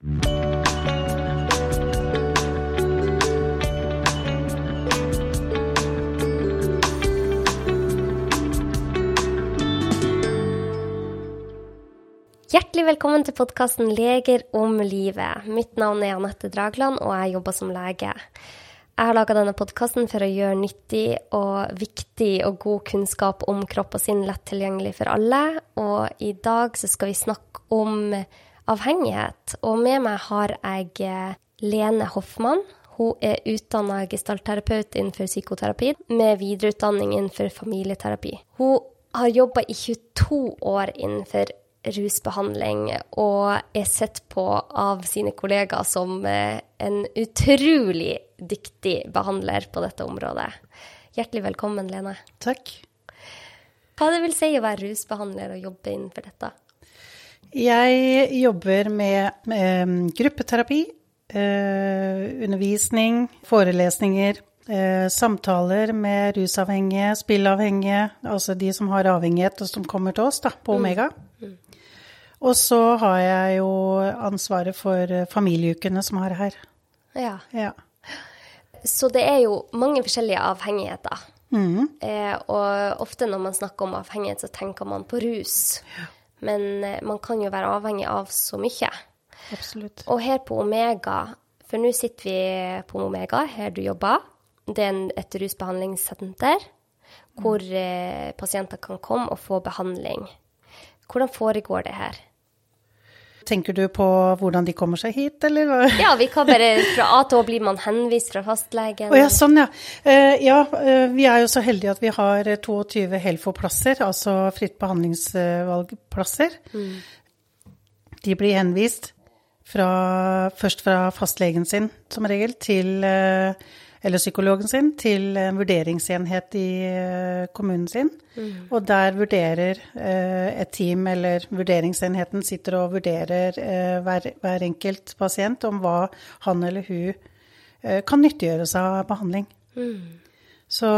Hjertelig velkommen til podkasten Leger om livet. Mitt navn er Anette Dragland, og jeg jobber som lege. Jeg har laga denne podkasten for å gjøre nyttig og viktig og god kunnskap om kropp og sinn lett tilgjengelig for alle. Og i dag så skal vi snakke om avhengighet. Og med meg har jeg eh, Lene Hoffmann. Hun er utdanna gestaltterapeut innenfor psykoterapi, med videreutdanning innenfor familieterapi. Hun har jobba i 22 år innenfor rusbehandling og er sett på av sine kollegaer som eh, en utrolig dyktig behandler på dette området. Hjertelig velkommen, Lene. Takk. Hva det vil si å være rusbehandler og jobbe innenfor dette? Jeg jobber med, med gruppeterapi, eh, undervisning, forelesninger, eh, samtaler med rusavhengige, spillavhengige, altså de som har avhengighet og som kommer til oss da, på Omega. Mm. Mm. Og så har jeg jo ansvaret for familieukene som har her. Ja. ja. Så det er jo mange forskjellige avhengigheter. Mm. Eh, og ofte når man snakker om avhengighet, så tenker man på rus. Ja. Men eh, man kan jo være avhengig av så mye. Absolutt. Og her på Omega, for nå sitter vi på Omega, her du jobber. Det er et rusbehandlingssenter hvor eh, pasienter kan komme og få behandling. Hvordan foregår det her? Tenker du på hvordan de kommer seg hit, eller? Ja, vi kan bare fra A til Å blir man henvist fra fastlegen. Oh, ja, sånn ja. Uh, ja, uh, vi er jo så heldige at vi har 22 Helfo-plasser, altså fritt behandlingsvalgplasser. Mm. De blir henvist fra, først fra fastlegen sin, som regel, til eller psykologen sin til en vurderingsenhet i eh, kommunen sin. Mm. Og der vurderer eh, et team eller vurderingsenheten sitter og vurderer eh, hver, hver, enkelt pasient om hva han eller hun kan nyttiggjøre seg av behandling. Mm. Så,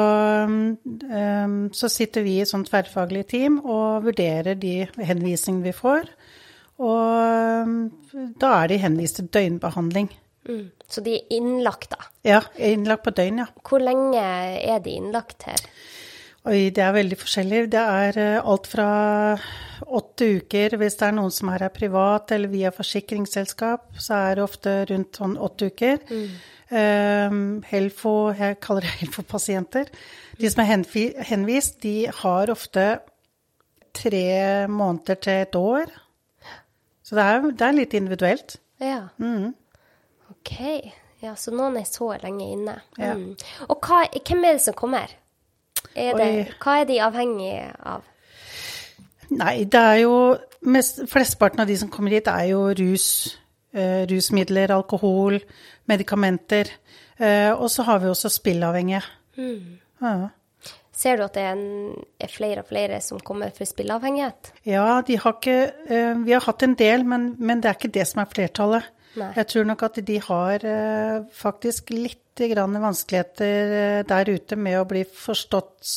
så, sitter vi i et sånt tverrfaglig team og vurderer de henvisningene vi får. Og da er de henvist til døgnbehandling. Mm. Så de er innlagt, da? Ja, innlagt på døgn, ja. Hvor lenge er de innlagt her? Oi, det er veldig forskjellig. Det er uh, alt fra åtte uker hvis det er noen som er her privat eller via forsikringsselskap, så er det ofte rundt sånn åtte uker. Mm. Um, Helfo, jeg kaller det Helfo-pasienter. De som er henvist, de har ofte tre måneder til et år. Så det er, det er litt individuelt. Ja. Mm. OK. Ja, så noen er så lenge inne. Ja. Mm. Og hva, hvem er det som kommer? Er det, hva er de avhengige av? Nei, det er jo mest, Flesteparten av de som kommer hit, er jo rus. Uh, rusmidler, alkohol, medikamenter. Uh, og så har vi også spillavhengige. Mm. Ja. Ser du at det er, en, er, flere og flere som kommer for spillavhengighet? Ja, de har ikke, eh, vi har hatt en del, men, men, det er ikke det som er flertallet. Nei. Jeg tror nok at de har eh, faktisk litt vanskeligheter eh, der ute med å bli forstått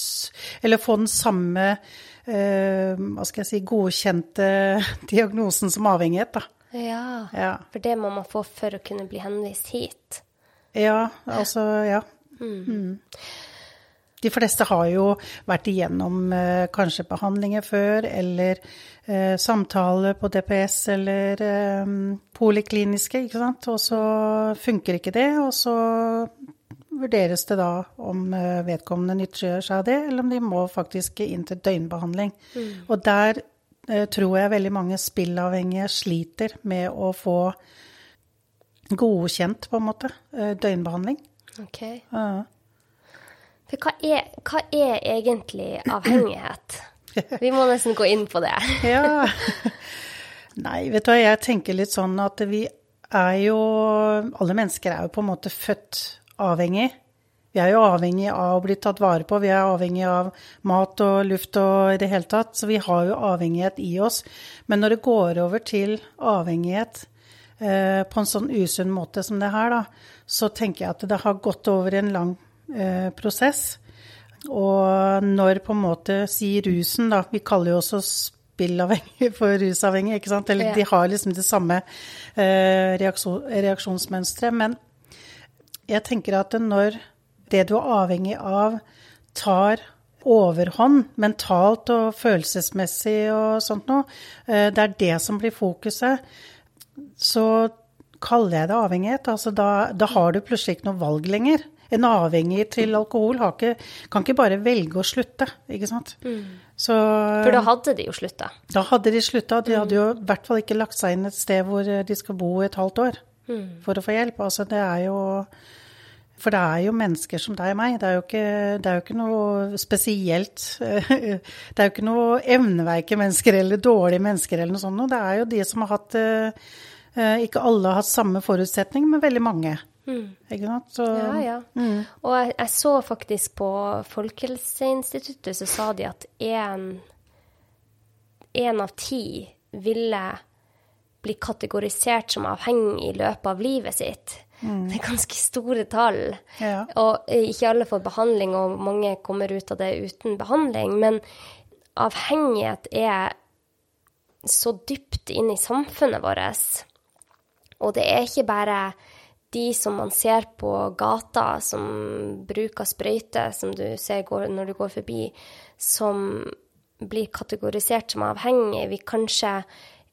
Eller få den samme eh, hva skal jeg si, godkjente diagnosen som avhengighet, da. Ja, ja, for det må man få for å kunne bli henvist hit. Ja, altså Ja. Mm. Mm. De fleste har jo vært igjennom eh, kanskje behandlinger før, eller eh, samtale på DPS eller eh, polikliniske, ikke sant. Og så funker ikke det, og så vurderes det da om eh, vedkommende nytter seg av det, eller om de må faktisk inn til døgnbehandling. Mm. Og der eh, tror jeg veldig mange spillavhengige sliter med å få godkjent, på en måte, eh, døgnbehandling. Ok. Ja. For hva er, hva er egentlig avhengighet? Vi må nesten gå inn på det. ja. Nei, vet du hva, jeg tenker litt sånn at vi er jo Alle mennesker er jo på en måte født avhengig. Vi er jo avhengig av å bli tatt vare på, vi er avhengig av mat og luft og i det hele tatt. Så vi har jo avhengighet i oss. Men når det går over til avhengighet eh, på en sånn usunn måte som det her, da, så tenker jeg at det har gått over en lang eh, prosess. Og når på en måte sier rusen, da Vi kaller jo også spillavhengige for rusavhengige, ikke sant. Eller Ja. de har liksom det samme eh, reaksjon, reaksjonsmønsteret. Men jeg tenker at når det du er avhengig av, tar overhånd mentalt og følelsesmessig og sånt noe, eh, det er det som blir fokuset, så kaller jeg det avhengighet. Altså da, da har du plutselig ikke noe valg lenger. En avhengig til alkohol har ikke, kan ikke bare velge å slutte, ikke sant. Så For da hadde de jo slutta. da hadde de slutta. De hadde jo i hvert fall ikke lagt seg inn et sted hvor de skal bo et halvt år for å få hjelp. Altså det er jo For det er jo mennesker som deg og meg. Det er jo ikke, det er jo ikke noe spesielt Det er jo ikke noe evneveike mennesker eller dårlige mennesker eller noe sånt. Det er jo de som har hatt eh, eh, Ikke alle har hatt samme forutsetning, men veldig mange. Ikke sant? Så, Ja, ja. Og jeg, jeg så faktisk på Folkehelseinstituttet, så sa de at én av ti ville bli kategorisert som avhengig i løpet av livet sitt. Det er ganske store tall. Ja. Og ikke alle får behandling, og mange kommer ut av det uten behandling. Men avhengighet er så dypt inn i samfunnet vårt. Og det er ikke bare de som man ser på gata som bruker sprøyte, som du ser går, når du går forbi, som blir kategorisert som avhengig. Vi kanskje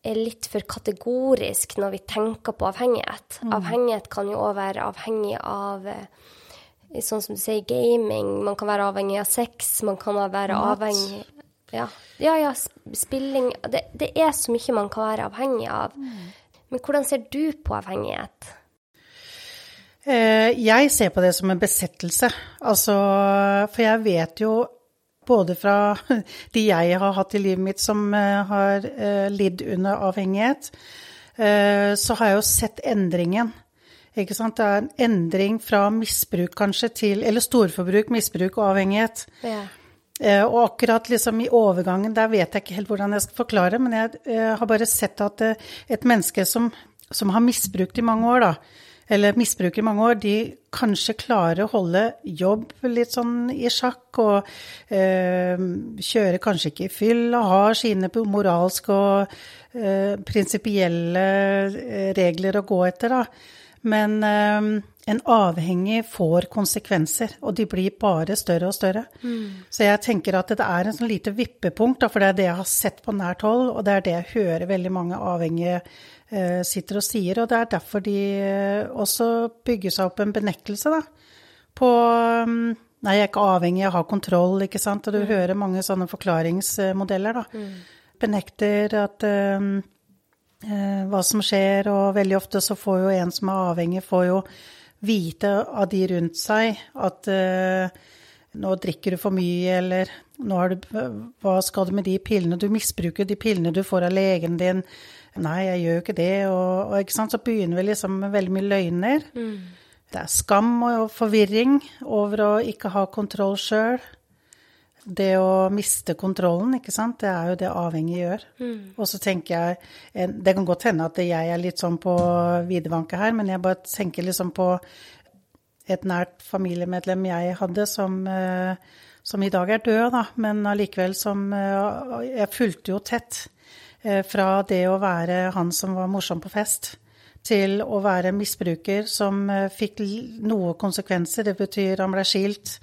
er litt for kategorisk når vi tenker på avhengighet. Avhengighet kan jo òg være avhengig av eh, sånn som du sier, gaming. Man kan være avhengig av sex. Man kan være Mat. avhengig Ja, ja, ja spilling det, det er så mye man kan være avhengig av. Men hvordan ser du på avhengighet? Eh, Jeg ser på det som en besettelse. Altså, for jeg vet jo både fra de jeg har hatt i livet mitt som eh, har eh, lidd under avhengighet, så har jeg jo sett endringen. Ikke sant? Det er en endring fra misbruk kanskje til Eller storforbruk, misbruk og avhengighet. Ja. Og akkurat liksom i overgangen, der vet jeg ikke helt hvordan jeg skal forklare, men jeg har bare sett at et menneske som, som har misbrukt i mange år, da, eller misbruker i mange år, de kanskje klarer å holde jobb litt sånn i sjakk, og eh, kjører kanskje ikke i fyll, og har sine moralske og eh, prinsipielle eh, regler å gå etter, da. Men eh, en avhengig får konsekvenser, og de blir bare større og større. Så jeg tenker at det er en sånn lite vippepunkt, da, for det er det jeg har sett på nært hold, og det er det jeg hører veldig mange avhengige sitter og sier, og det er derfor de eh, også bygger seg opp en benektelse, da. På um, Nei, jeg er ikke avhengig, jeg har kontroll, ikke sant. Og du hører mange sånne forklaringsmodeller, da. Benekter at um, eh, hva som skjer, og veldig ofte så får jo en som er avhengig, får jo vite av de rundt seg at eh, nå drikker du for mye, eller nå har du, hva skal du med de pillene? Du misbruker de pillene du får av legen din. Nei, jeg gjør jo ikke det. Og, og ikke så begynner vi liksom med veldig mye løgner. Det er skam og forvirring over å ikke ha kontroll sjøl. Det å miste kontrollen, ikke sant, det er jo det avhengig gjør. Og så tenker jeg Det kan godt hende at jeg er litt sånn på videvanke her, men jeg bare tenker liksom på et nært familiemedlem jeg hadde som, eh, som i dag er død, da, men allikevel som eh, Jeg fulgte jo tett fra det å være han som var morsom på fest, til å være misbruker som eh, fikk noe konsekvenser. Det betyr han ble skilt,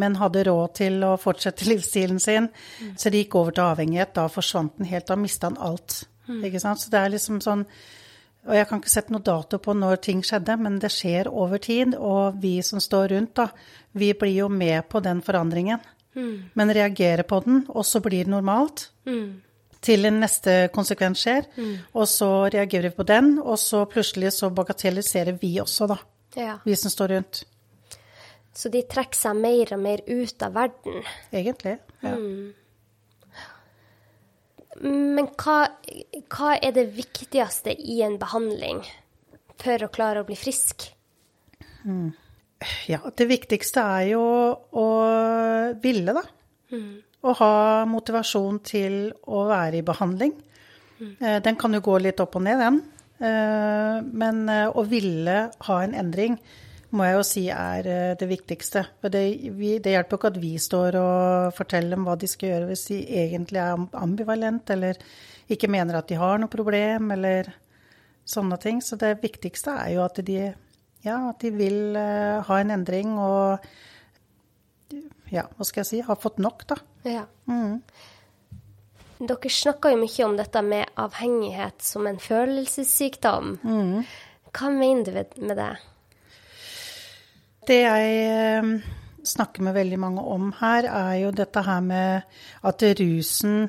men hadde råd til å fortsette livsstilen sin. Så det gikk over til avhengighet. Da forsvant den helt. Da mista han alt. Ikke sant? Så det er liksom sånn og jeg kan ikke sette noe dato på når ting skjedde, men det skjer over tid. Og vi som står rundt, da, vi blir jo med på den forandringen. Men reagerer på den, og så blir det normalt. Til en neste konsekvens skjer. Og så reagerer vi på den, og så plutselig så bagatelliserer vi også, da. Ja. Vi som står rundt. Så de trekker seg mer og mer ut av verden. Egentlig. Ja. Men hva, hva er det viktigste i en behandling for å klare å bli frisk? Ja, det viktigste er jo å ville, da. Å ha motivasjon til å være i behandling. Eh, Den kan jo gå litt opp og ned, den. Eh, Men eh, å ville ha en endring, må jeg jo si er det viktigste. For det, vi, det hjelper jo ikke at vi står og forteller dem hva de skal gjøre, hvis de egentlig er ambivalent eller ikke mener at de har noe problem, eller sånne ting. Så det viktigste er jo at de, ja, at de vil ha en endring og ja, hva skal jeg si, har fått nok, da. Ja. Mm. Dere snakker jo mye om dette med avhengighet som en følelsessykdom. Mm. Hva mener du med det? Det jeg eh, snakker med veldig mange om her, er jo dette her med at rusen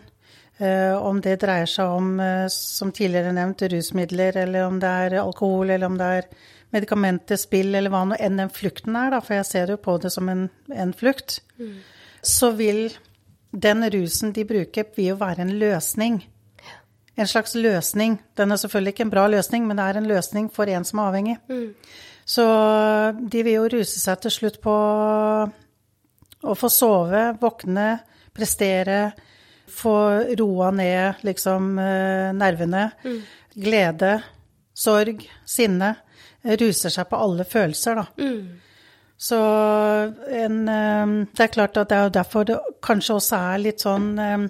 eh, om det dreier seg om, eh, som tidligere nevnt, rusmidler, eller om det er alkohol, eller om det er medikamenter, spill, eller hva nå enn den flukten er, da, for jeg ser jo på det som en, en flukt, mm. så vil den rusen de bruker, vil jo være en løsning. En slags løsning. Den er selvfølgelig ikke en bra løsning, men det er en løsning for en som er avhengig. Mm. Så de vil jo ruse seg til slutt på å få sove, våkne, prestere, få roa ned liksom eh, nervene. Mm. Glede, sorg, sinne. Ruser seg på alle følelser, da. Mm. Så en, eh, det er klart at det er derfor det kanskje også er litt sånn eh,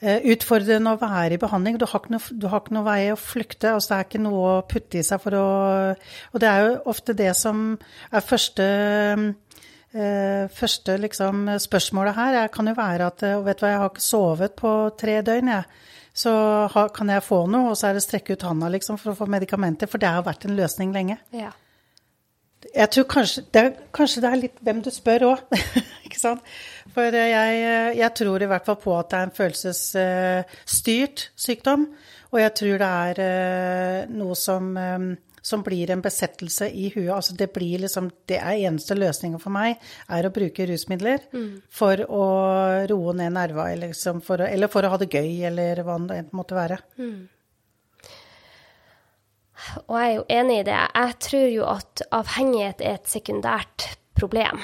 eh, utfordrende å være i behandling. Du har, ikke noe, du har ikke noe vei å flykte. altså Det er ikke noe å putte i seg for å Og det er jo ofte det som er første første liksom, spørsmålet her er, kan jo være at vet du hva, jeg har ikke sovet på tre døgn, jeg. Så kan jeg få noe, og så er det strekke ut handa liksom, for å få medikamenter. For det har vært en løsning lenge. Ja. Jeg tror kanskje det, er, kanskje det er litt hvem du spør òg, ikke sant. For jeg, jeg, tror i hvert fall på at det er en følelsesstyrt sykdom. Og jeg tror det er eh, noe som, eh, som blir en besettelse i huet. Altså det blir liksom Det er eneste løsninga for meg, er å bruke rusmidler mm. for å roe ned nerva, eller, liksom for å, eller for å ha det gøy, eller hva det måtte være. Mm. Og jeg er jo enig i det. Jeg tror jo at avhengighet er et sekundært problem.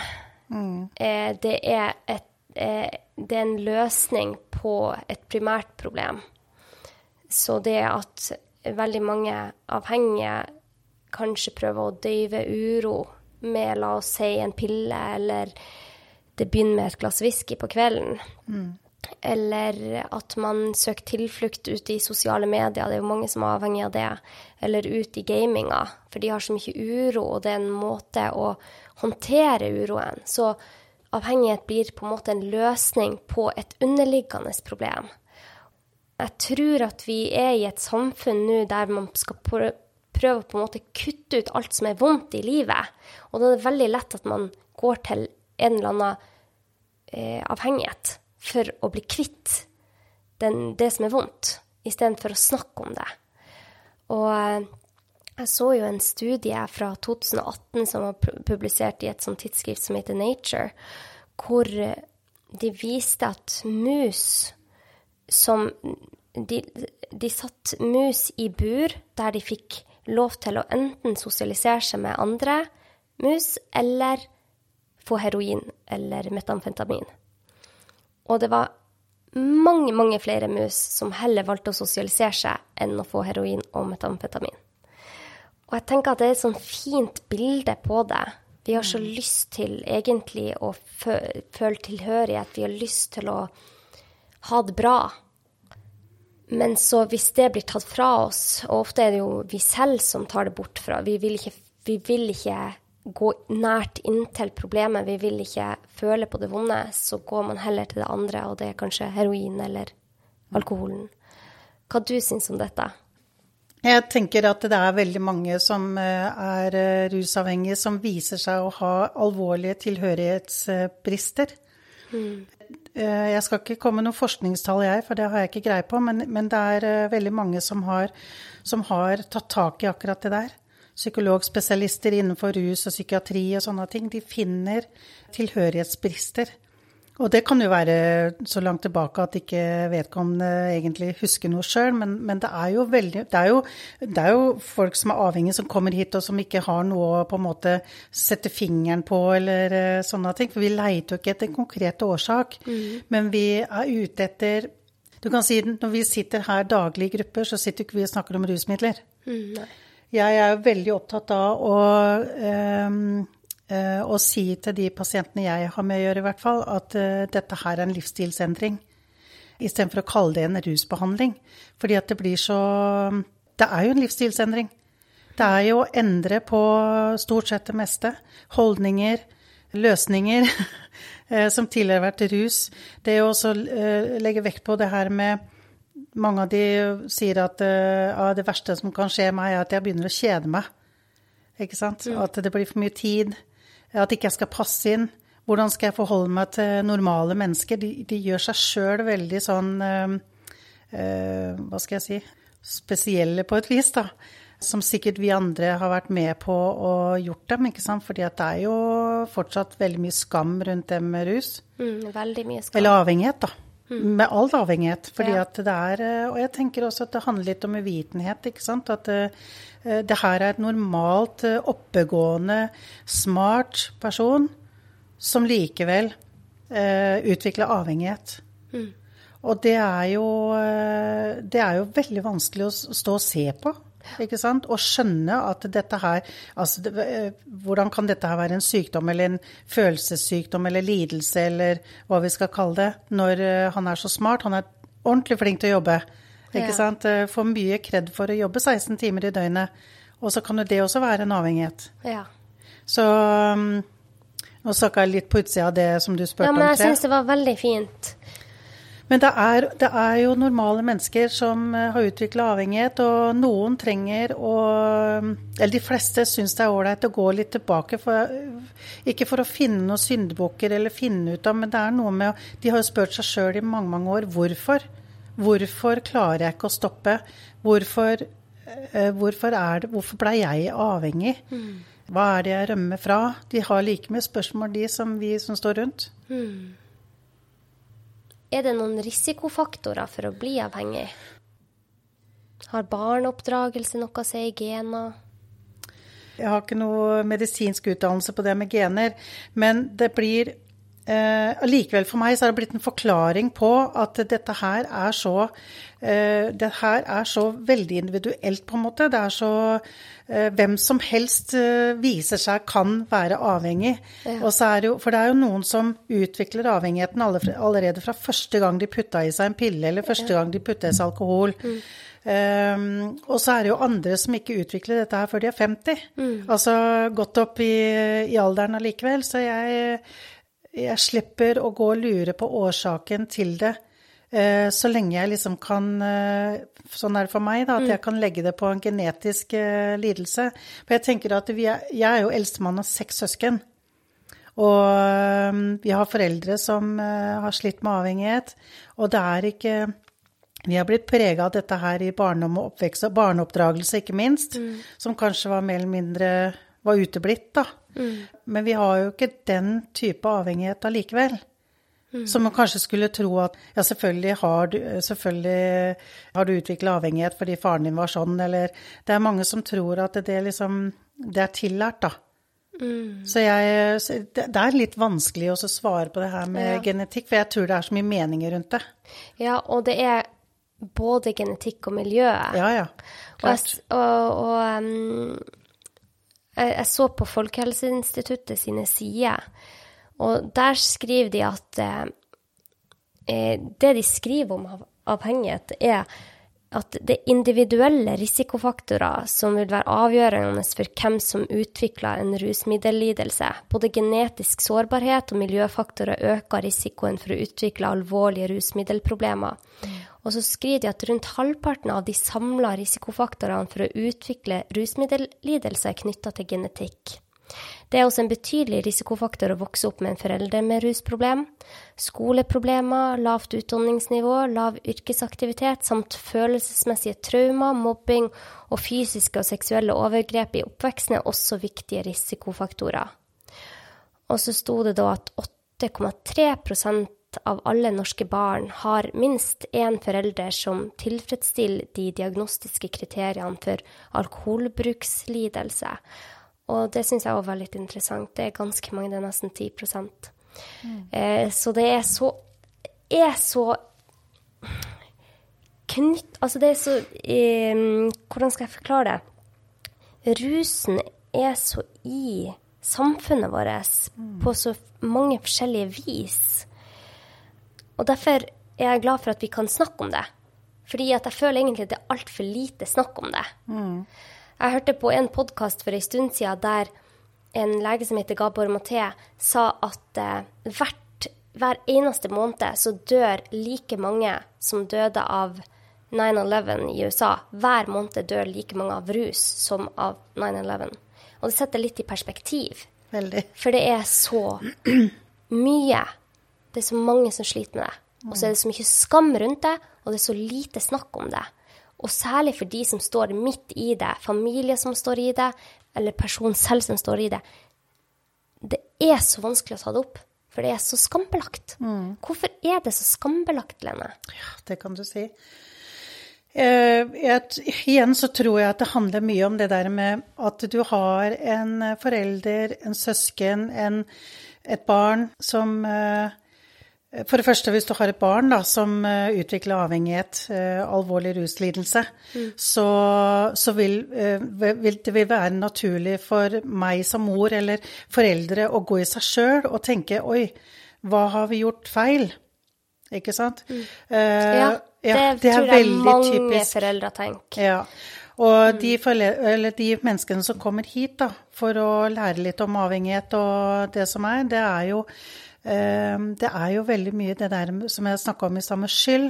Mm. Eh, det, er et, eh, det, er en løsning på et primært problem. Så det at veldig mange avhengige kanskje prøver å døyve uro med, la oss si, en pille, eller det begynner med et glass whisky på kvelden. Mm eller at man søker tilflukt ute i sosiale medier, det er jo mange som er avhengig av det, eller ut i gaminga, for de har så mye uro, og det er en måte å håndtere uroen. Så avhengighet blir på en måte en løsning på et underliggende problem. Jeg tror at vi er i et samfunn nå der man skal prøve på en måte kutte ut alt som er vondt i livet, og da er det veldig lett at man går til en eller annen eh, avhengighet for å bli kvitt den, det som er vondt, istedenfor å snakke om det. Og eh, jeg så jo en studie fra 2018 som var publisert i et sånt tidsskrift som heter Nature, hvor eh, de viste at mus som de, de satt mus i bur der de fikk lov til å enten sosialisere seg med andre mus eller få heroin eller metamfetamin. Og det var mange, mange flere mus som heller valgte å sosialisere seg enn å få heroin og metamfetamin. Og jeg tenker at det er et sånn fint bilde på det. Vi har så mm. lyst til egentlig å føle tilhørighet. Vi har lyst til å ha det bra. Men så hvis det blir tatt fra oss, og ofte er det jo vi selv som tar det bort fra Vi vil ikke, vi vil ikke gå nært inntil problemet, vi vil ikke føle på det vonde, så går man heller til det andre, og det er kanskje heroin eller alkoholen. Hva du syns om dette? Jeg tenker at det er veldig mange som eh, er eh, rusavhengige som viser seg å ha alvorlige tilhørighetsbrister. Mm. Eh, jeg skal ikke komme med noe forskningstall, jeg, for det har jeg ikke greie på, men, men det er veldig mange som har, som har tatt tak i akkurat det der psykologspesialister innenfor rus og psykiatri og sånne ting, de finner tilhørighetsbrister. Og det kan jo være så langt tilbake at ikke vedkommende egentlig husker noe sjøl, men, men, det er jo veldig det er jo, det er jo, folk som er avhengige, som kommer hit og som ikke har noe å på en måte sette fingeren på eller uh, sånne ting. For vi leiter jo ikke etter en konkret årsak, mm. men vi er ute etter du kan si Når vi sitter her daglig i grupper, så sitter ikke vi og snakker om rusmidler. Mm. Jeg er jo veldig opptatt av å, eh, eh, å si til de pasientene jeg har med å gjøre, i hvert fall, at eh, dette her er en livsstilsendring. Istedenfor å kalle det en rusbehandling. Fordi at det blir så Det er jo en livsstilsendring. Det er jo å endre på stort sett det meste. Holdninger, løsninger eh, som tidligere har vært rus. Det å også legge vekt på det her med Mange av de sier at ja, det verste som kan skje meg, er at jeg begynner å kjede meg. Ikke sant? At det blir for mye tid. At ikke jeg skal passe inn. Hvordan skal jeg forholde meg til normale mennesker? De, de gjør seg sjøl veldig sånn øh, øh, Hva skal jeg si Spesielle på et vis, da. Som sikkert vi andre har vært med på å gjort dem, ikke sant. Fordi at det er jo fortsatt veldig mye skam rundt det med rus. Mm, veldig mye skam. Eller avhengighet, da. Mm. Med all avhengighet. Fordi ja. at det er Og jeg tenker også at det handler litt om uvitenhet, ikke sant. At det, det her er et normalt oppegående, smart person som likevel eh, utvikler avhengighet. Mm. Og det er, jo, eh, det er jo veldig vanskelig å stå og se på. Ikke sant? Og skjønne at dette her altså, det, eh, Hvordan kan dette her være en sykdom eller en følelsessykdom eller lidelse eller hva vi skal kalle det, når han er så smart? Han er ordentlig flink til å jobbe. Ikke ja. sant? Får mye kred for å jobbe 16 timer i døgnet. Og så kan jo det også være en avhengighet. Ja. Så um, nå snakka jeg litt på utsida av det som du spurte om. Ja, men jeg syns det var veldig fint. Men det er, det er, jo normale mennesker som eh, har utvikla avhengighet, og noen trenger å Eller de fleste syns det er ålreit å gå litt tilbake. For, ikke for å finne noen syndebukker eller finne ut av, men det er noe med De har jo spurt seg sjøl i mange, mange år hvorfor. Hvorfor klarer jeg ikke å stoppe? Hvorfor, eh, hvorfor, er det, hvorfor ble jeg avhengig? Mm. Hva er det jeg rømmer fra? De har like mye spørsmål, de, som vi som står rundt. Mm. Er det noen risikofaktorer for å bli avhengig? Har barneoppdragelse noe å si i gener? Jeg har ikke noe medisinsk utdannelse på det med gener, men det blir Allikevel, eh, for meg så har det blitt en forklaring på at dette her er så eh, Det her er så veldig individuelt, på en måte. Det er så eh, Hvem som helst eh, viser seg kan være avhengig. Ja. Er jo, for det er jo noen som utvikler avhengigheten allerede fra første gang de putta i seg en pille, eller første ja. gang de putta i seg alkohol. Mm. Um, og så er det jo andre som ikke utvikler dette her før de er 50. Mm. Altså gått opp i, i alderen allikevel. Så jeg jeg slipper å gå og lure på årsaken til det. Eh, så lenge jeg liksom kan eh, Sånn er det for meg, da, at jeg mm. kan legge det på en genetisk eh, lidelse. For jeg tenker at er, Jeg er jo eldstemann av seks søsken. Og vi har foreldre som har slitt med avhengighet. Og det er ikke Vi har blitt prega av dette her i barndom og oppvekst, og barneoppdragelse ikke minst, mm. som kanskje var mer eller mindre var uteblitt, da. Mm. Men vi har jo ikke den type avhengighet allikevel. Mm. Som man kanskje skulle tro at ja, selvfølgelig har du, selvfølgelig har du utvikla avhengighet fordi faren din var sånn, eller Det er mange som tror at det, liksom Det er tillært, da. Mm. Så jeg Det er litt vanskelig å svare på det her med ja. genetikk, for jeg tror det er så mye meninger rundt det. Ja, og det er både genetikk og miljø. Ja, ja. Klart. Og, og, og um jeg så på Folkehelseinstituttet sine sider, og der skriver de at eh, eh, det de skriver om avhengighet, er at det er individuelle risikofaktorer som vil være avgjørende for hvem som utvikler en rusmiddellidelse. Både genetisk sårbarhet og miljøfaktorer øker risikoen for å utvikle alvorlige rusmiddelproblemer. Og så skriver de at rundt halvparten av de samla risikofaktorene for å utvikle rusmiddellidelse er knytta til genetikk. Det er også en betydelig risikofaktor å vokse opp med en forelder med rusproblem. Skoleproblemer, lavt utdanningsnivå, lav yrkesaktivitet samt følelsesmessige traumer, mobbing og fysiske og seksuelle overgrep i oppveksten er også viktige risikofaktorer. Og så sto det da at 8,3 av alle norske barn har minst én forelder som tilfredsstiller de diagnostiske kriteriene for alkoholbrukslidelse. Og det syns jeg var litt interessant. Det er ganske mange, det er nesten 10 mm. eh, Så det er så er så knytt Altså, det er så eh, Hvordan skal jeg forklare det? rusen er så i samfunnet vårt på så mange forskjellige vis. Og derfor er jeg glad for at vi kan snakke om det. Fordi at jeg føler egentlig at det er altfor lite snakk om det. Jeg hørte på en podkast for en stund siden der en lege som heter Gabor Maté, sa at eh, hvert, hver eneste måned så dør like mange som døde av 9-11 i USA. Hver måned dør like mange av rus som av 9-11. Og det setter litt i perspektiv. Veldig. For det er så mye. Det er så mange som sliter med det. Og så er det så mye skam rundt det, og det er så lite snakk om det. Og særlig for de som står midt i det, familie som står i det, eller personen selv som står i det. Det er så vanskelig å ta det opp, for det er så skambelagt. Hvorfor er det så skambelagt, Lene? Ja, det kan du si. Eh, jeg, igjen så tror jeg at det handler mye om det der med at du har en forelder, en søsken, en, et barn som eh, For det første, hvis du har et barn da, som eh, utvikler avhengighet, eh, alvorlig ruslidelse, så, så vil, eh, vil det vil være naturlig for meg som mor eller foreldre å gå i seg sjøl og tenke Oi, hva har vi gjort feil? Ikke sant? Eh, Ja, det, ja, det er tror jeg mange typisk. foreldre tenker. Ja. Og de, forle- eller de menneskene som kommer hit da, for å lære litt om avhengighet og det som er, det er jo det er jo veldig mye det der som jeg snakka om i stad, med skyld.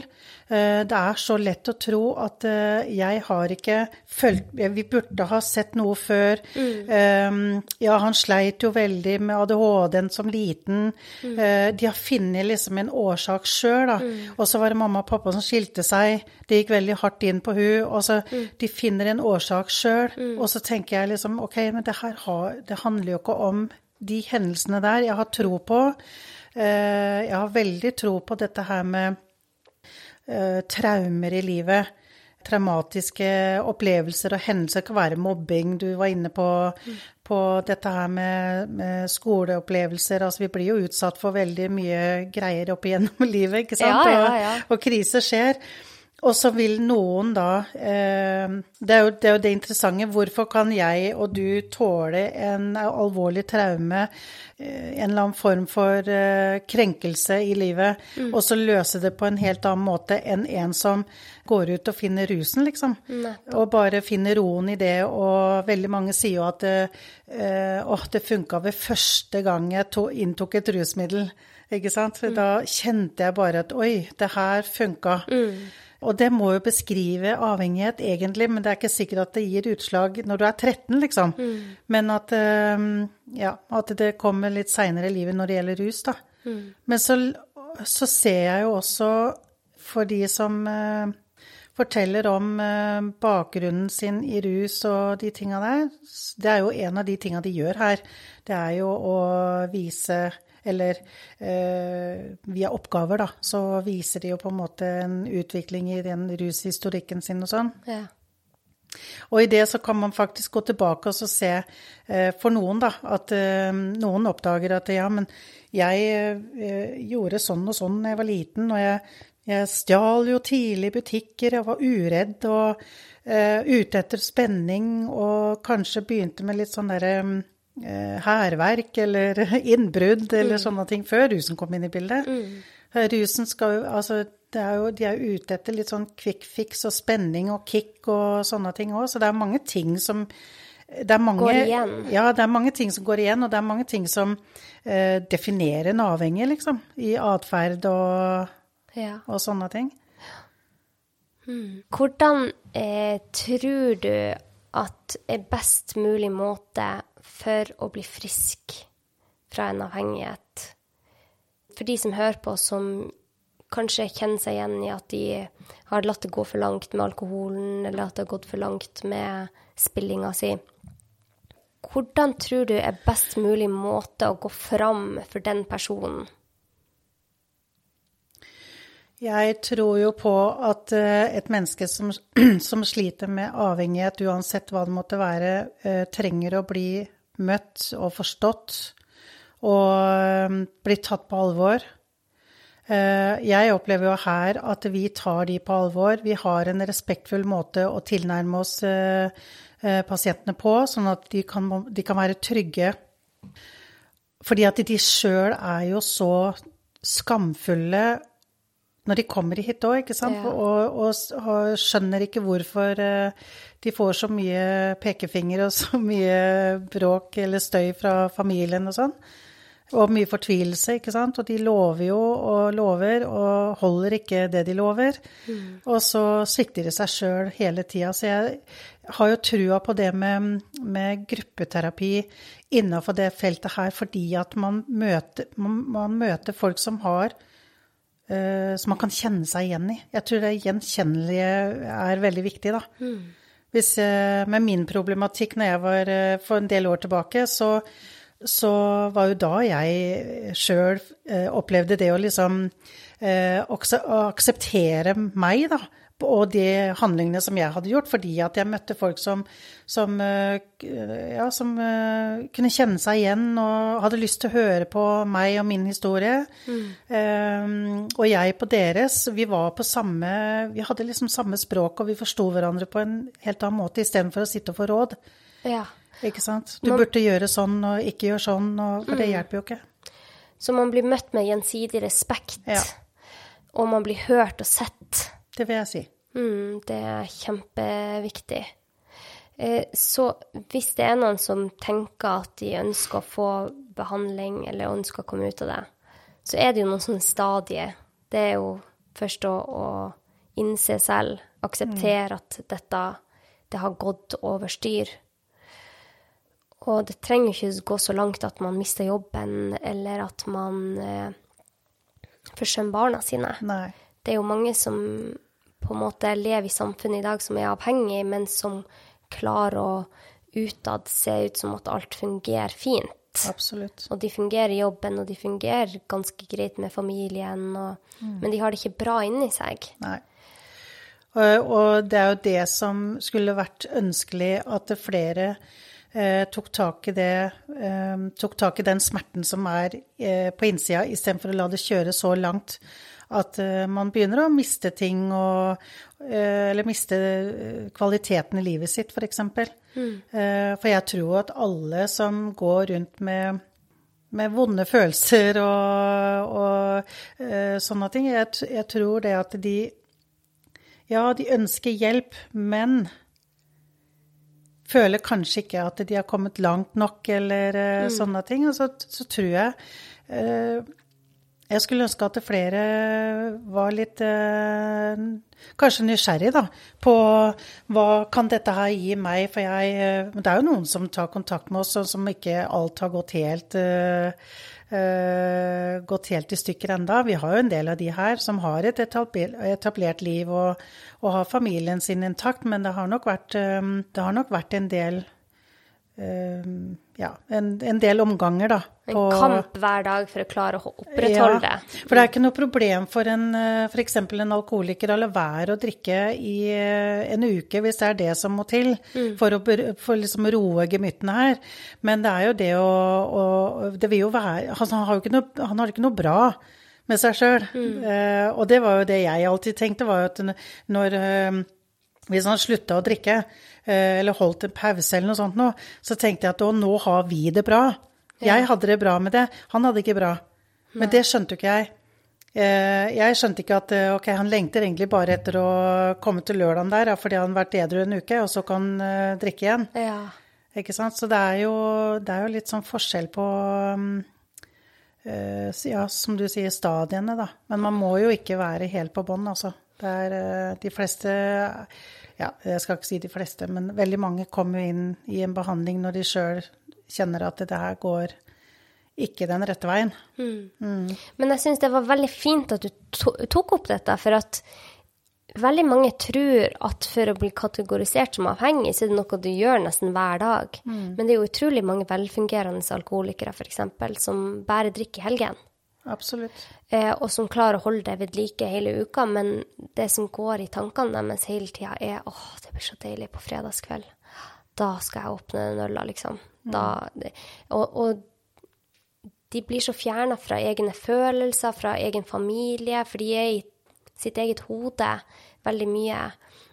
Eh, Det er så lett å tro at eh, jeg har ikke fulgt Vi burde ha sett noe før. Mm. Ja, han sleit jo veldig med ADHD-en som liten. Mm. De har funnet liksom en årsak sjøl, da. Og så var det mamma og pappa som skilte seg. Det gikk veldig hardt inn på hun, og så De finner en årsak sjøl, og så tenker jeg liksom OK, men det her har, det handler jo ikke om de hendelsene der. Jeg har tro på eh, Jeg har veldig tro på dette her med eh, traumer i livet. Traumatiske opplevelser og hendelser. Det kan være mobbing. Du var inne på, på dette her med, med skoleopplevelser. Altså, vi blir jo utsatt for veldig mye greier opp igjennom livet, ikke sant? Ja, ja, ja. Og, og kriser skjer. Og så vil noen da eh, det, er jo, det er jo det interessante. Hvorfor kan jeg og du tåle en alvorlig traume, eh, en eller annen form for eh, krenkelse i livet, og så løse det på en helt annen måte enn en som går ut og finner rusen, liksom. Og bare finner roen i det. Og veldig mange sier jo at eh, åh, det funka ved første gang jeg to, inntok et rusmiddel. Ikke sant? Da kjente jeg bare at oi, det her funka. Og det må jo beskrive avhengighet, egentlig, men det er ikke sikkert at det gir utslag når du er 13, liksom. Men at, eh, ja, at det kommer litt seinere i livet når det gjelder rus, da. Men så, så ser jeg jo også for de som eh, forteller om eh, bakgrunnen sin i rus og de tinga der, det er jo en av de tinga de gjør her. Det er jo å vise eller eh, via oppgaver, da, så viser de jo på en måte en utvikling i den rushistorikken sin og sånn. Ja. Og i det så kan man faktisk gå tilbake og så se eh, for noen, da, at eh, noen oppdager at ja, men jeg eh, gjorde sånn og sånn da jeg var liten, og jeg, jeg stjal jo tidlig i butikker, jeg var uredd og eh, ute etter spenning, og kanskje begynte med litt sånn derre eh, hærverk eller innbrudd eller sånne ting før rusen kom inn i bildet. Mm. Rusen skal jo, altså det er jo, de er jo ute etter litt sånn quick fix og spenning og kick og sånne ting òg, så det er mange ting som det er mange. Ja, det er mange ting som går igjen, og det er mange ting som eh, definerer en avhengig, liksom. I atferd og, ja. og sånne ting. Hvordan eh, tror du at er best mulig måte for å bli frisk fra en avhengighet? For de som hører på, som kanskje kjenner seg igjen i at de har latt det gå for langt med alkoholen, eller at det har gått for langt med spillinga si. Hvordan tror du er best mulig måte å gå fram for den personen? Jeg tror jo på at eh, et menneske som, som sliter med avhengighet, uansett hva det måtte være, eh, trenger å bli møtt og forstått og blitt tatt på alvor. Eh, Jeg opplever jo her at vi tar de på alvor. Vi har en respektfull måte å tilnærme oss eh, eh, pasientene på, sånn at de kan, de kan være trygge. Fordi at de sjøl er jo så skamfulle når de kommer hit òg, ikke sant? Ja. Og, og, og, skjønner ikke hvorfor eh, de får så mye pekefinger og så mye bråk eller støy fra familien og sånn. Og mye fortvilelse, ikke sant. Og de lover jo og lover og holder ikke det de lover. Mm. Og så svikter de seg sjøl hele tida. Så jeg har jo trua på det med, med gruppeterapi innafor det feltet her, fordi at man møter, man, møter folk som har Som man kan kjenne seg igjen i. Jeg tror det gjenkjennelige er veldig viktig, da. Mm. Hvis, uh, med min problematikk når jeg var uh, for en del år tilbake, så så var jo da jeg sjøl eh, opplevde det å liksom også akseptere meg, da. Og de handlingene som jeg hadde gjort, fordi at jeg møtte folk som, som, eh, ja, som uh, kunne kjenne seg igjen og hadde lyst til å høre på meg og min historie. Mm. Um, og jeg på deres. Vi var på samme Vi hadde liksom samme språk, og vi forsto hverandre på en helt annen måte, istedenfor å sitte og få råd. Ja. Ikke sant? Du man, burde gjøre sånn og ikke gjøre sånn, og, for det mm. hjelper jo ikke. Så man blir møtt med gjensidig respekt, ja. og man blir hørt og sett. Det vil jeg si. Mm, det er kjempeviktig. Eh, så hvis det er noen som tenker at de ønsker å få behandling, eller ønsker å komme ut av det, så er det jo noen sånne stadier. Det er jo først å, å innse selv, akseptere at dette det har gått over styr. Og det trenger ikke gå så langt at man mister jobben, eller at man eh, forsømmer barna sine. Nei. Det er jo mange som på en måte lever i samfunnet i dag som er avhengig, men som klarer å utad se ut som at alt fungerer fint. Absolutt. Og de fungerer i jobben, og de fungerer ganske greit med familien, og, mm. men de har det ikke bra inni seg. Nei. Og, og det er jo det som skulle vært ønskelig, at flere eh, tok, tak i det, eh, tok tak i den smerten som er eh, på innsida, istedenfor å la det kjøre så langt at eh, man begynner å miste ting og eh, Eller miste eh, kvaliteten i livet sitt, f.eks. Mm. For jeg tror at alle som går rundt med med vonde følelser og, og sånne ting. Jeg, jeg, tror det at de Ja, de ønsker hjelp, men føler kanskje ikke at de har kommet langt nok, eller mm. sånne ting. Og så, så tror jeg Jeg skulle ønske at flere var litt eh, Kanskje nysgjerrig da, på hva kan dette her gi meg, for jeg Det er jo noen som tar kontakt med oss, og som ikke alt har gått helt eh, gått helt i stykker enda. Vi har jo en del av de her som har et etablert liv og, og har familien sin intakt, men det har nok vært, det har nok vært en del uh, ja, en, en, del omganger, da. En kamp hver dag for å klare å opprettholde det. Ja, for det er ikke noe problem for en f.eks. en alkoholiker å la være å drikke i en uke, hvis det er det som må til mm. for å for liksom roe gemyttene her. Men det er jo det å, å Det vil jo være Han har jo ikke noe, han har ikke noe bra med seg sjøl. Mm. Uh, og det var jo det jeg alltid tenkte, var jo at når uh, Hvis han slutta å drikke, eller holdt en pause eller noe sånt nå, så tenkte jeg at å, nå har vi det bra. Jeg hadde det bra med det, han hadde ikke bra. Men det skjønte jo ikke jeg. Jeg skjønte ikke at ok, han lengter egentlig bare etter å komme til lørdagen der, fordi han har vært edru en uke, og så kan han drikke igjen. Ja. Ikke sant? Så det er, jo, det er jo litt sånn forskjell på Eh, ja, som du sier, stadiene, da. Men man må jo ikke være helt på bånn, altså. Det er eh, de fleste Ja, jeg skal ikke si de fleste, men veldig mange kommer inn i en behandling når de sjøl kjenner at det her går ikke den rette veien. Mm. Mm. Men jeg syns det var veldig fint at du tok opp dette, for at veldig mange tror at for å bli kategorisert som avhengig, så er det noe du gjør nesten hver dag. Mm. Men det er jo utrolig mange velfungerende alkoholikere f.eks. som bare drikker i helgen. Absolutt. Eh, og som klarer å holde det ved like hele uka. Men det som går i tankene deres hele tida, er åh, det blir så deilig på fredagskveld. Da skal jeg åpne den øla, liksom. Da, og, og, de blir så fjerna fra egne følelser, fra egen familie, for de er i sitt eget hode veldig mye.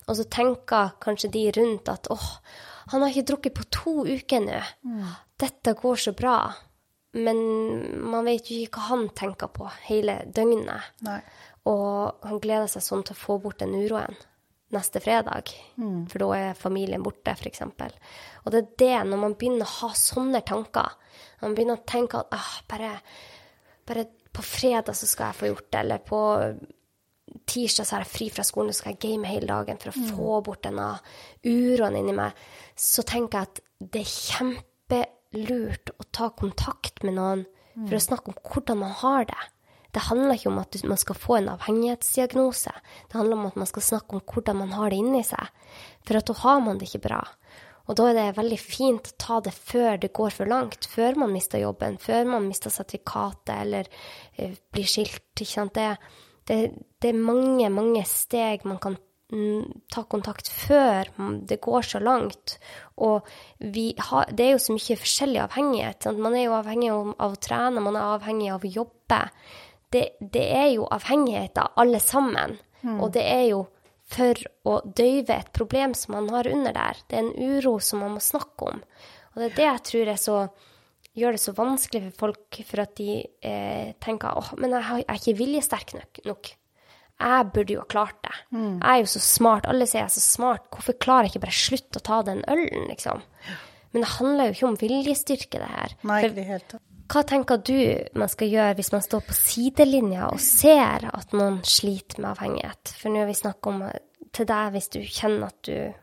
Og så tenker kanskje de rundt at åh, Han har ikke drukket på to uker nå. Dette går så bra. Men man vet jo ikke hva han tenker på hele døgnet. Nei. Og han gleder seg sånn til å få bort den uroen neste fredag. For da er familien borte, f.eks. Og det er det, når man begynner å ha sånne tanker Når man begynner å tenke at ah, bare, bare på fredag så skal jeg få gjort det, eller på tirsdag så har jeg fri fra skolen, så skal jeg game hele dagen for å få bort denne uroen inni meg, så tenker jeg at det er kjempelurt å ta kontakt med noen for å snakke om hvordan man har det. Det handler ikke om at man skal få en avhengighetsdiagnose. Det handler om at man skal snakke om hvordan man har det inni seg. For at da har man det ikke bra. Og da er det veldig fint å ta det før det går for langt. Før man mister jobben, før man mister sertifikatet eller eh, blir skilt. Det, det, det er mange, mange steg man kan mm, ta kontakt før mm, det går så langt. Og vi har, det er jo så mye forskjellig avhengighet. Sant? Man er jo avhengig av, av å trene, man er avhengig av å jobbe. Det, det er jo avhengigheter alle sammen. Og det er jo for å døyve et problem som man har under der. Det er en uro som man må snakke om. Og det er det jeg tror er så, gjør det så vanskelig for folk, for at de eh, tenker åh, men jeg, har, jeg er ikke viljesterk nok. nok. Jeg burde jo ha klart det. Jeg er jo så smart. Alle sier jeg er så smart. Hvorfor klarer jeg ikke bare slutte å ta den ølen, liksom? Men det handler jo ikke om viljestyrke, det her. Nei, For det hele tatt. hva tenker du man skal gjøre hvis man står på sidelinja og ser at noen sliter med avhengighet? For nå har vi snakket om eh, til deg hvis du kjenner at du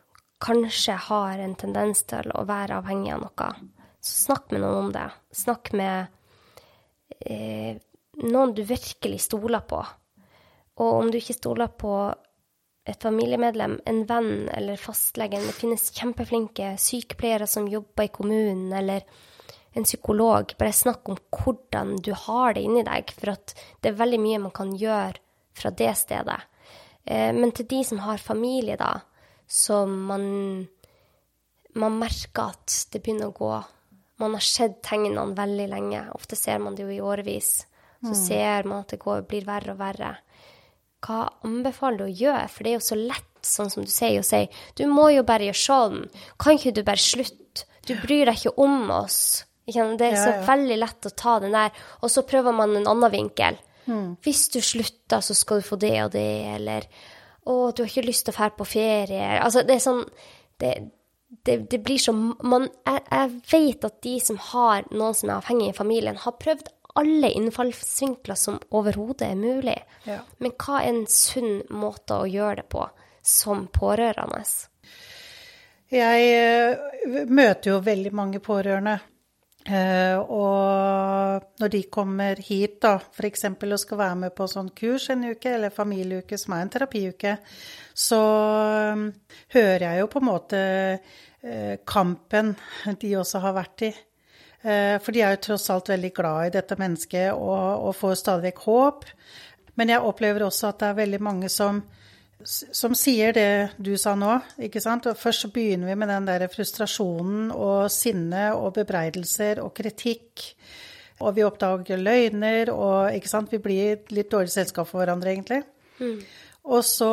kanskje har en tendens til å være avhengig av noe. Så snakk med noen om det. Snakk med eh, noen du virkelig stoler på. Og om du ikke stoler på et familiemedlem, en venn eller fastlegen Det finnes kjempeflinke sykepleiere som jobber i kommunen, eller en psykolog. Bare snakk om hvordan du har det inni deg, for det er veldig mye man kan gjøre fra det stedet. Eh, Men til de som har familie, da, som man, man merker at det begynner å gå Man har sett tegnene veldig lenge. Ofte ser man det jo i årevis. Så ser man at det går, blir verre og verre. Hva anbefaler du å gjøre? For det er jo så lett, sånn som du sier, å si du må jo bare gjøre sånn. Kan ikke du bare slutte? Du bryr deg ikke om oss. Det er så ja. veldig lett å ta den der. Og så prøver man en annen vinkel. Hvis du slutter, så skal du få det og det, eller å, du har ikke lyst til å dra på ferie. Altså, det er sånn Det, det, det blir så man, jeg, jeg vet at de som har noen som er avhengig i familien, har prøvd alle innfallsvinkler som overhodet er mulig. Ja. Men hva er en sunn måte å gjøre det på som pårørende? Jeg eh, møter jo veldig mange pårørende. Eh, og når de kommer hit, da, f.eks. og skal være med på sånn kurs en uke, eller familieuke, som er en terapiuke, så eh, hører jeg jo på en måte kampen de også har vært i. Eh, For de er jo tross alt veldig glad i dette mennesket og, og får stadig vekk håp. Men jeg opplever også at det er veldig mange som som sier det du sa nå, ikke sant. Og først så begynner vi med den der frustrasjonen og sinne og bebreidelser og kritikk. Og vi oppdager løgner og ikke sant. Vi blir litt dårlig selskap for hverandre, egentlig. Og så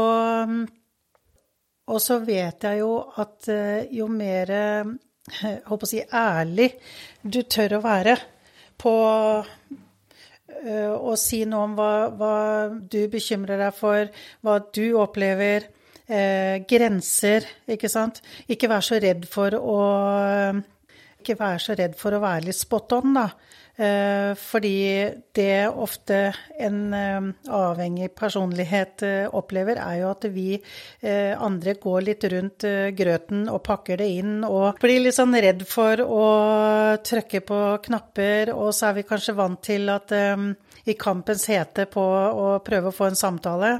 Og så vet jeg jo at eh, jo mer håper å si ærlig du tør å være på eh, å si noe om hva, hva du bekymrer deg for, hva du opplever, eh, grenser, ikke sant. Ikke vær så redd for å ikke være så redd for å være litt spot on, da. Eh, fordi det ofte en eh, avhengig personlighet eh, opplever, er jo at vi andre går litt rundt grøten og pakker det inn og blir litt sånn redd for å trykke på knapper, og så er vi kanskje vant til at i kampens hete på å prøve å få en samtale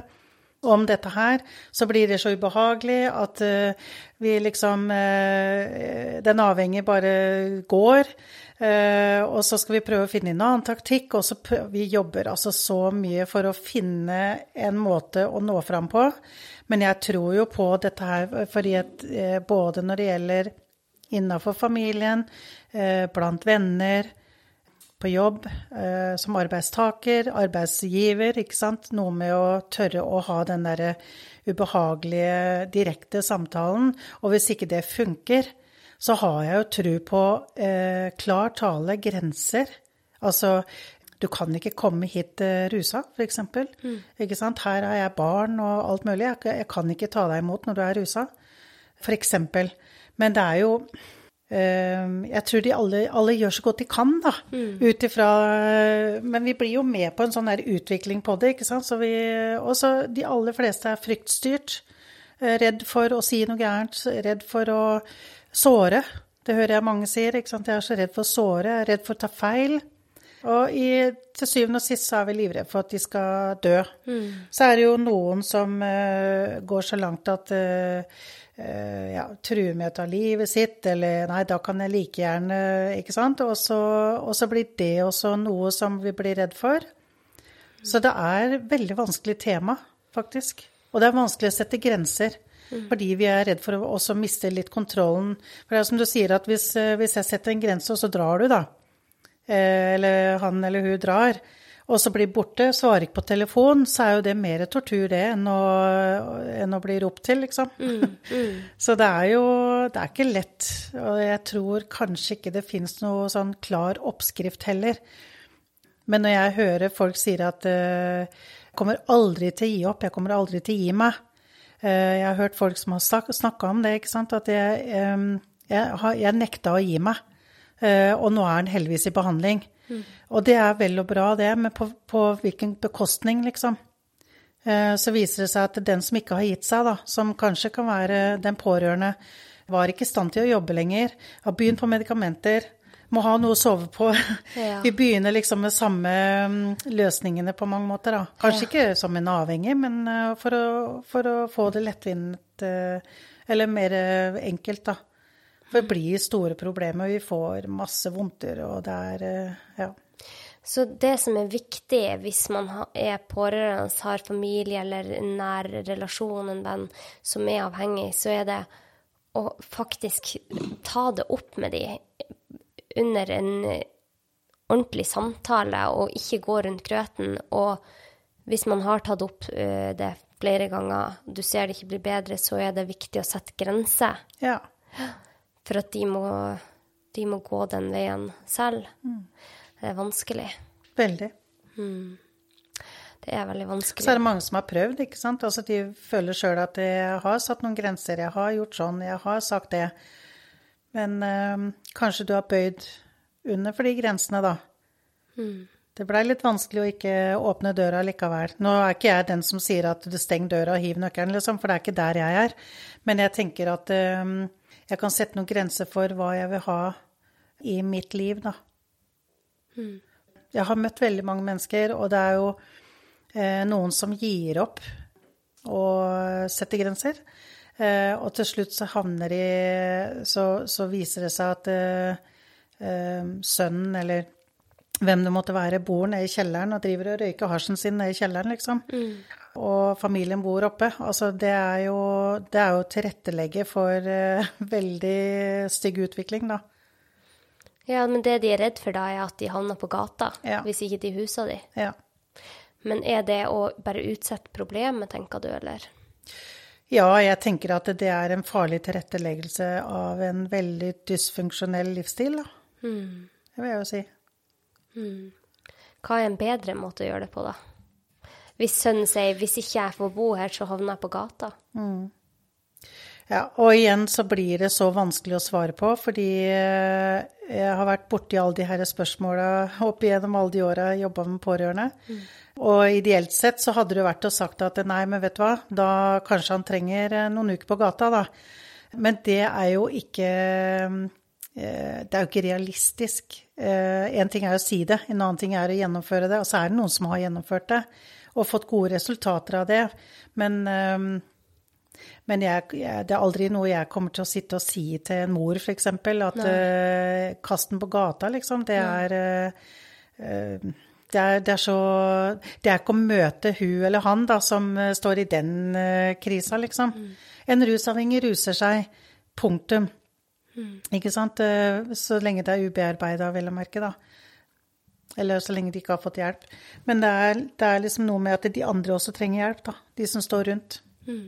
om dette her, så blir det så ubehagelig at vi liksom Den avhengige bare går. Eh, og så skal vi prøve å finne en annen taktikk, og så vi jobber altså så mye for å finne en måte å nå fram på. Men jeg tror jo på dette her fordi at eh, både når det gjelder innafor familien, eh, blant venner, på jobb som arbeidstaker, arbeidsgiver, ikke sant. Noe med å tørre å ha den derre ubehagelige, direkte samtalen. Og hvis ikke det funker, så har jeg jo tro på eh, klar tale, grenser. Altså, du kan ikke komme hit eh, rusa, f.eks. Mm. Ikke sant? Her har jeg barn og alt mulig. Jeg, jeg kan ikke ta deg imot når du er rusa, f.eks. Men det er jo eh, Jeg tror de alle, alle, gjør så godt de kan, da. Mm. Ut ifra Men vi blir jo med på en sånn der utvikling på det, ikke sant. Så vi Også de aller fleste er fryktstyrt. Eh, redd for å si noe gærent, redd for å såre. Det hører jeg mange sier. ikke sant? Jeg er så redd for å såre, jeg er redd for å ta feil. Og i, til syvende og sist så er vi livredde for at de skal dø. Mm. Så er det jo noen som uh, går så langt at uh, uh, ja, truer med å ta livet sitt, eller nei, da kan jeg like gjerne Ikke sant? Og så, og så blir det også noe som vi blir redd for. Så det er veldig vanskelig tema, faktisk. Og det er vanskelig å sette grenser. Mm. Fordi vi er redd for å også miste litt kontrollen. For det er som du sier, at hvis, hvis jeg setter en grense, og så drar du, da. Eh, eller han eller hun drar, og så blir borte, svarer ikke på telefon, så er jo det mer tortur det enn å, enn å bli ropt til, liksom. Mm, mm. Så det er jo det er ikke lett. Og jeg tror kanskje ikke det fins noe sånn klar oppskrift heller. Men når jeg hører folk sier at uh, jeg kommer aldri til å gi opp, jeg kommer aldri til å gi meg. Uh, jeg har hørt folk som har snakka om det, ikke sant. At jeg, jeg, jeg nekta å gi meg. Eh, og nå er han heldigvis i behandling. Mm. Og det er vel og bra, det, men på, på hvilken bekostning, liksom. Eh, så viser det seg at den som ikke har gitt seg, da, som kanskje kan være den pårørende, var ikke i stand til å jobbe lenger, har begynt på medikamenter, må ha noe å sove på. Ja. Vi begynner liksom med samme mm, løsningene på mange måter, da. Kanskje ja. ikke som en avhengig, men eh, for å, for å få det lettvint, eller mer enkelt, da. For det blir store problemer, vi får masse vondter, og det er eh, Ja. Så det som er viktig hvis man er pårørende, har familie eller nær relasjon, en venn som er avhengig, så er det å faktisk ta det opp med de under en ordentlig samtale, og ikke gå rundt grøten. Og hvis man har tatt opp eh, det flere ganger, du ser det ikke blir bedre, så er det viktig å sette grenser. Ja. For at de må, de må gå den veien selv. Mm. Det er vanskelig. Veldig. Mm. Det er veldig vanskelig. Så er det mange som har prøvd, ikke sant. Altså de føler sjøl at jeg har satt noen grenser, jeg har gjort sånn, jeg har sagt det. Men øh, kanskje du har bøyd under for de grensene, da. Mm. Det blei litt vanskelig å ikke åpne døra likevel. Nå er ikke jeg den som sier at du steng døra og hiv nøkkelen, liksom, for det er ikke der jeg er. Men jeg tenker at øh, jeg kan sette noen grenser for hva jeg vil ha i mitt liv, da. Mm. Jeg har møtt veldig mange mennesker, og det er jo eh, noen som gir opp og setter grenser. Eh, og til slutt så havner de Så, så viser det seg at eh, eh sønnen eller hvem det måtte være, bor nede i kjelleren og driver og røyker hasjen sin nede i kjelleren, liksom. Mm. Og familien bor oppe. Altså, det er jo, det er jo tilrettelegge for uh, veldig stygg utvikling, da. Ja, men det de er redd for da, er at de havner på gata, ja. hvis ikke de huser de. Ja. Men er det å bare utsette problemet, tenker du, eller? Ja, jeg tenker at det er en farlig tilretteleggelse av en veldig dysfunksjonell livsstil, da. Mm. Det vil jeg jo si. Mm. Hva er en bedre måte å gjøre det på, da? Hvis sønnen sier 'hvis ikke jeg får bo her, så havner jeg på gata'. Mm. Ja, og igjen så blir det så vanskelig å svare på, fordi eh, jeg har vært borti alle de her spørsmåla opp igjennom alle de åra jeg jobba med pårørende. Mm. Og ideelt sett så hadde det vært å sagt at nei, men vet du hva, da kanskje han trenger eh, noen uker på gata, da. Men det er jo ikke Eh, det er jo ikke realistisk. Én en ting er å si det, en annen ting er å gjennomføre det. Og så er det noen som har gjennomført det og fått gode resultater av det. Men, eh, men jeg, det er aldri noe jeg kommer til å sitte og si til en mor, f.eks. At uh, kast den på gata, liksom. Det er, uh, det er, det er så Det er ikke å møte hun eller han da, som står i den uh, krisa, liksom. Mm. En rusavhengig ruser seg. Punktum. Mm. Ikke sant? Eh, så lenge det er ubearbeida, vel å merke, da. Eller så lenge de ikke har fått hjelp. Men det er, det er, liksom noe med at de andre også trenger hjelp, da. De som står rundt. Mm.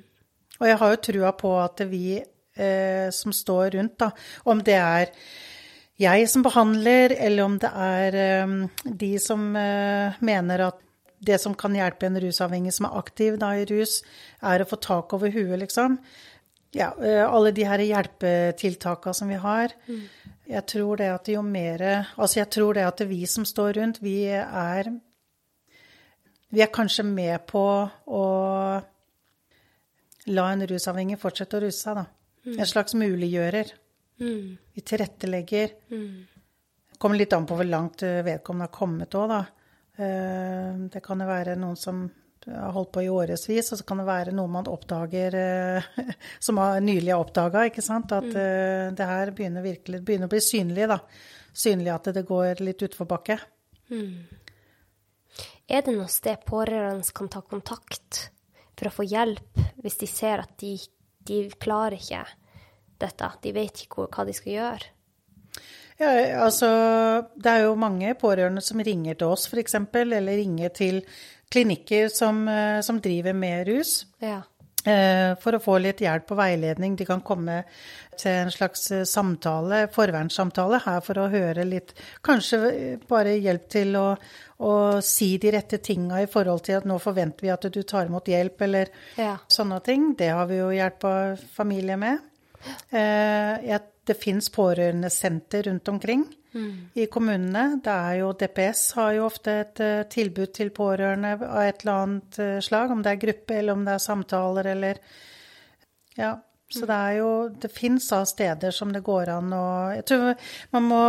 Og jeg har jo trua på at vi eh, som står rundt, da. Om det er jeg som behandler, eller om det er eh, de som eh, mener at det som kan hjelpe en rusavhengig som er aktiv da, i rus, er å få tak over huet, liksom. Ja, eh, alle de her hjelpetiltakene som vi har. Mm. Jeg tror det at jo mer Altså, jeg tror det at vi som står rundt, vi er Vi er kanskje med på å la en rusavhengig fortsette å ruse seg, da. Mm. En slags muliggjører. Mm. Vi tilrettelegger. Mm. Det kommer litt an på hvor langt vedkommende har kommet òg, da. Eh, det kan jo være noen som har holdt på i årevis, og så kan det være noe man oppdager eh, som har nylig har oppdaga, ikke sant. At mm. Eh, det her begynner virkelig begynner å bli synlig, da. Synlig at det går litt utforbakke. Mm. Er det noe sted pårørende kan ta kontakt for å få hjelp hvis de ser at de, de klarer ikke dette? De vet ikke hva de skal gjøre? Ja, altså det er jo mange pårørende som ringer til oss f.eks., eller ringer til klinikker som, eh, som driver med rus. Ja. Eh, for å få litt hjelp og veiledning. De kan komme til en slags eh, samtale, forvernssamtale her for å høre litt Kanskje bare hjelp til å, å si de rette tinga i forhold til at nå forventer vi at du tar imot hjelp, eller ja. sånne ting. Det har vi jo hjelpa familie med. Jeg det fins pårørendesenter rundt omkring mm. i kommunene. Det er jo DPS har jo ofte et uh, tilbud til pårørende av et eller annet uh, slag, om det er gruppe eller om det er samtaler eller Ja. Så mm. det er jo Det fins da steder som det går an å Jeg tror man må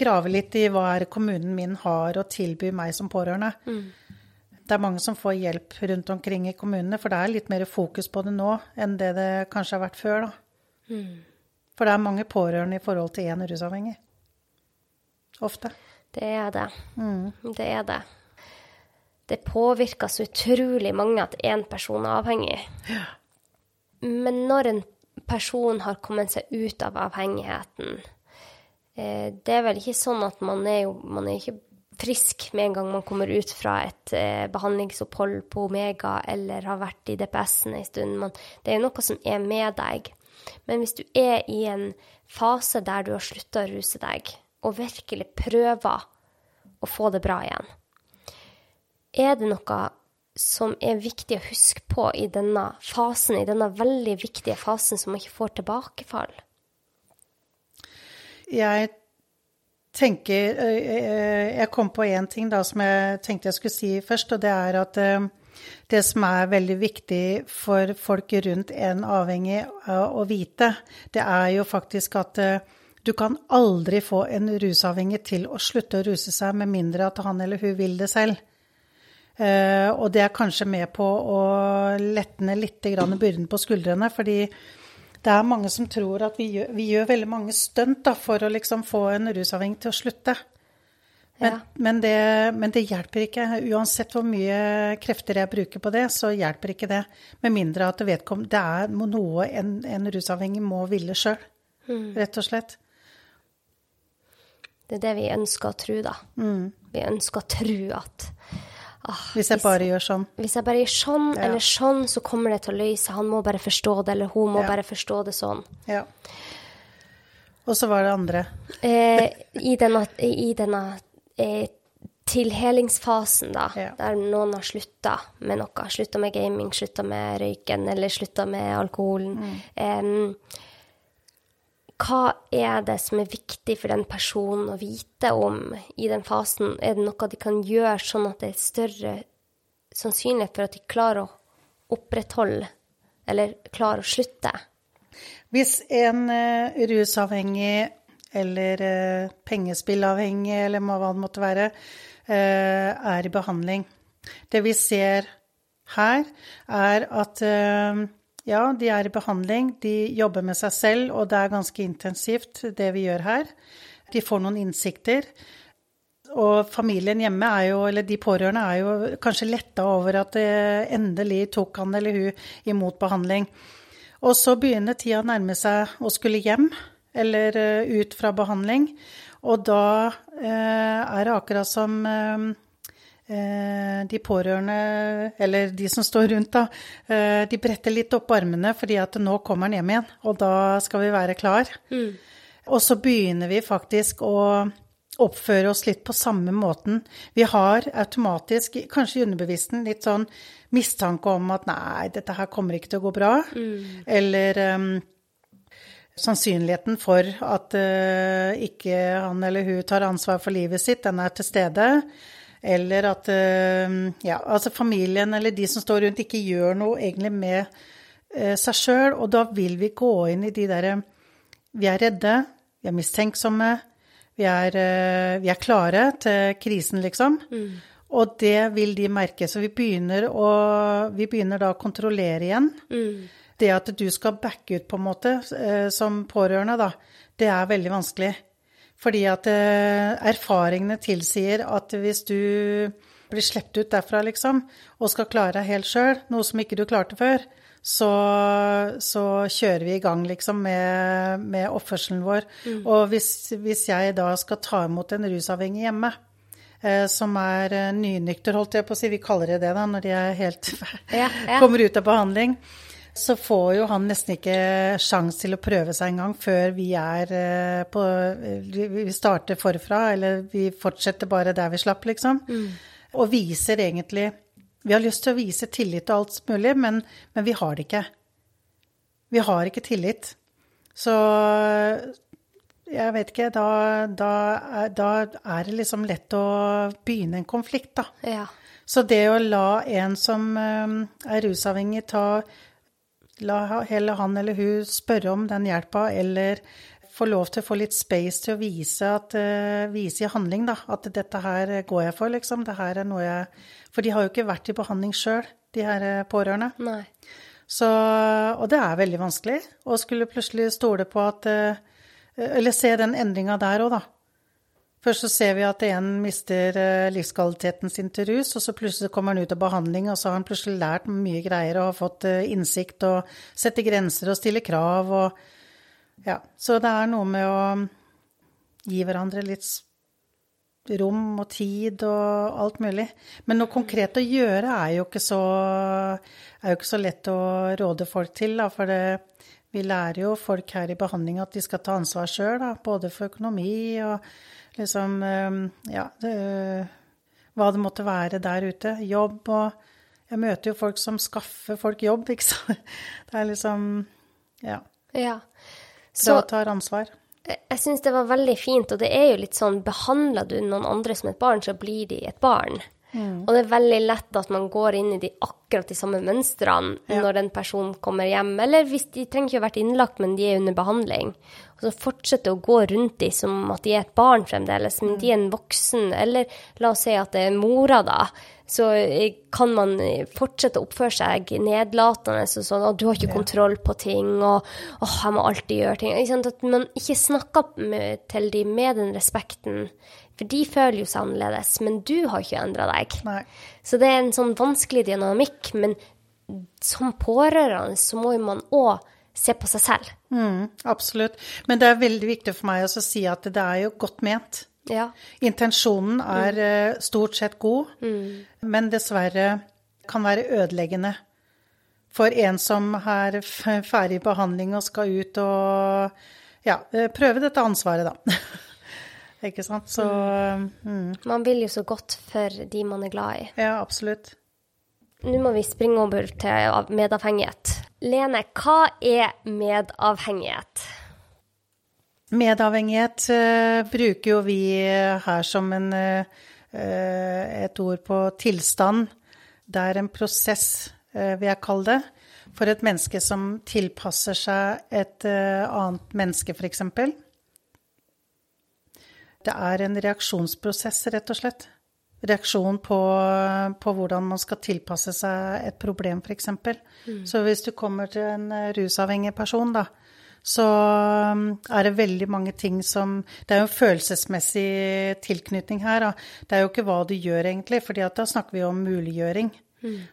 grave litt i hva er kommunen min har å tilby meg som pårørende. Mm. Det er mange som får hjelp rundt omkring i kommunene, for det er litt mer fokus på det nå enn det det kanskje har vært før, da. Mm. For det er mange pårørende i forhold til én rusavhengig. Ofte. Det er det. Mm. Det er det. Det påvirker så utrolig mange at én person er avhengig. Ja. Men når en person har kommet seg ut av avhengigheten eh, Det er vel ikke sånn at man er jo man er ikke frisk med en gang man kommer ut fra et eh, behandlingsopphold på Omega eller har vært i DPS-en en stund. Man, det er noe som er med deg. Men hvis du er i en fase der du har slutta å ruse deg, og virkelig prøver å få det bra igjen, er det noe som er viktig å huske på i denne fasen, i denne veldig viktige fasen som man ikke får tilbakefall? Jeg tenker Jeg kom på én ting da som jeg tenkte jeg skulle si først, og det er at det som er veldig viktig for folk rundt en avhengig å vite, det er jo faktisk at du kan aldri få en rusavhengig til å slutte å ruse seg med mindre at han eller hun vil det selv. Og det er kanskje med på å lette ned litt byrden på skuldrene, fordi det er mange som tror at vi gjør, vi gjør veldig mange stunt for å liksom få en rusavhengig til å slutte. Men, men, det, men, det, hjelper ikke. Uansett hvor mye krefter jeg bruker på det, så hjelper ikke det. Med mindre at det, det er noe en, en rusavhengig må ville sjøl, mm. rett og slett. Det er det vi ønsker å tro, da. Mm. Vi ønsker å tro at ah, Hvis jeg bare gjør sånn. Hvis jeg bare gjør sånn ja. eller sånn, så kommer det til å løse. Han må bare forstå det, eller hun må ja. bare forstå det sånn. Ja. Og så var det andre. eh, I denne, i denne eh, tilhelingsfasen, da, ja. der noen har slutta med noe. Slutta med gaming, slutta med røyken eller slutta med alkoholen. Mm. Um, hva er det som er viktig for den personen å vite om i den fasen? Er det noe de kan gjøre sånn at det er større sannsynlighet for at de klarer å opprettholde eller klarer å slutte? Hvis en uh, rusavhengig eller uh, pengespillavhengig, eller hva det måtte være, uh, er i behandling. Det vi ser her, er at ja, de er i behandling, de jobber med seg selv, og det er ganske intensivt, det vi gjør her. De får noen innsikter. Og familien hjemme er jo, eller de pårørende er jo kanskje letta over at det endelig tok han eller hun imot behandling. Og så begynner tida å nærme seg å skulle hjem eller eh, ut fra behandling. Og da eh, er det akkurat som eh, eh, de pårørende, eller de som står rundt, da, eh, de bretter litt opp armene fordi at nå kommer han hjem igjen, og da skal vi være klar. Mm. Og så begynner vi faktisk å oppføre oss litt på samme måten. Vi har automatisk, kanskje i underbevissten, litt sånn mistanke om at nei, dette her kommer ikke til å gå bra. Eller um, sannsynligheten for at uh, ikke han eller hun tar ansvar for livet sitt, den er til stede. Eller at uh, ja, altså familien eller de som står rundt, ikke gjør noe egentlig med uh, seg sjøl. Og da vil vi gå inn i de derre Vi er redde, vi er mistenksomme, vi er, uh, vi er klare til krisen, liksom. Og det vil de merke. Så vi begynner, å, vi begynner da å kontrollere igjen. Mm. Det at du skal backe ut, på en måte, eh, som pårørende, da, det er veldig vanskelig. Fordi at eh, erfaringene tilsier at hvis du blir sluppet ut derfra, liksom, og skal klare deg helt sjøl, noe som ikke du klarte før, så, så kjører vi i gang, liksom, med, med oppførselen vår. Og hvis, hvis jeg da skal ta imot en rusavhengig hjemme, eh, som er eh, nynykter, holdt jeg på å si, vi kaller det det da, når de er helt Ja, ja. kommer ut av behandling, så får jo han nesten ikke sjans til å prøve seg engang før vi er eh, på Vi starter forfra, eller vi fortsetter bare der vi slapp, liksom. Og viser egentlig Vi har lyst til å vise tillit og alt mulig, men, men vi har det ikke. Vi har ikke tillit. Så jeg vet ikke, da, da, da er det liksom lett å begynne en konflikt, da. Ja. Så det å la en som eh, er rusavhengig ta La heller han eller hun spørre om den hjelpa, eller få lov til å få litt space til å vise, at, eh, vise i handling da, at dette her går jeg for, liksom. Det her er noe jeg For de har jo ikke vært i behandling sjøl, de her eh, pårørende. Nei. Så, og det er veldig vanskelig å skulle plutselig stole på at eh, Eller se den endringa der òg, da. Først så ser vi at en mister eh, livskvaliteten sin til rus, og så plutselig kommer han ut av behandling, og så har han plutselig lært mye greier og har fått eh, innsikt og setter grenser og stiller krav og Ja. Så det er noe med å gi hverandre litt rom og tid og alt mulig. Men noe konkret å gjøre er jo ikke så, jo ikke så lett å råde folk til, da, for det, vi lærer jo folk her i behandling at de skal ta ansvar sjøl, både for økonomi og liksom eh, Ja, det, hva det måtte være der ute. Jobb og Jeg møter jo folk som skaffer folk jobb, ikke sant. Det er liksom Ja. Ja. Så Så tar ansvar. jeg syns det var veldig fint, og det er jo litt sånn Behandler du noen andre som et barn, så blir de et barn. Og det er veldig lett at man går inn i de akkurat de samme mønstrene når en person kommer hjem, eller hvis de trenger ikke å vært innlagt, men de er under behandling. Og så fortsette å gå rundt de som at de er et barn fremdeles, men de er en voksen. Eller la oss si at det er mora, da. Så eh, kan man fortsette å oppføre seg nedlatende og sånn, og du har ikke kontroll på ting, og åh, jeg må alltid gjøre ting. At man ikke snakker med, til de med den respekten. For de føler jo seg annerledes, men du har ikke endra deg. Nei. Så det er en sånn vanskelig dynamikk, men som pårørende så må jo man òg se på seg selv. Mm, absolutt. Men det er veldig viktig for meg å si at det er jo godt ment. Ja. Intensjonen er mm. stort sett god, men dessverre kan være ødeleggende for en som er ferdig i behandling og skal ut og ja, eh, prøve dette ansvaret, da. Ikke sant? Så mm, Man vil jo så godt for de man er glad i. ja, absolutt. Nå må vi springe over til medavhengighet. Lene, hva er medavhengighet? Medavhengighet uh, bruker jo vi her som en, eh, et ord på tilstand. Det er en prosess, uh, vil jeg kalle det, for et menneske som tilpasser seg et annet menneske, f.eks. Det er en reaksjonsprosess, rett og slett. Reaksjon på, på hvordan man skal tilpasse seg et problem, f.eks. Så hvis du kommer til en eh, rusavhengig person, da, så um, er det veldig mange ting som Det er jo en følelsesmessig tilknytning her. Da. Det er jo ikke hva du gjør, egentlig, for da snakker vi om muliggjøring.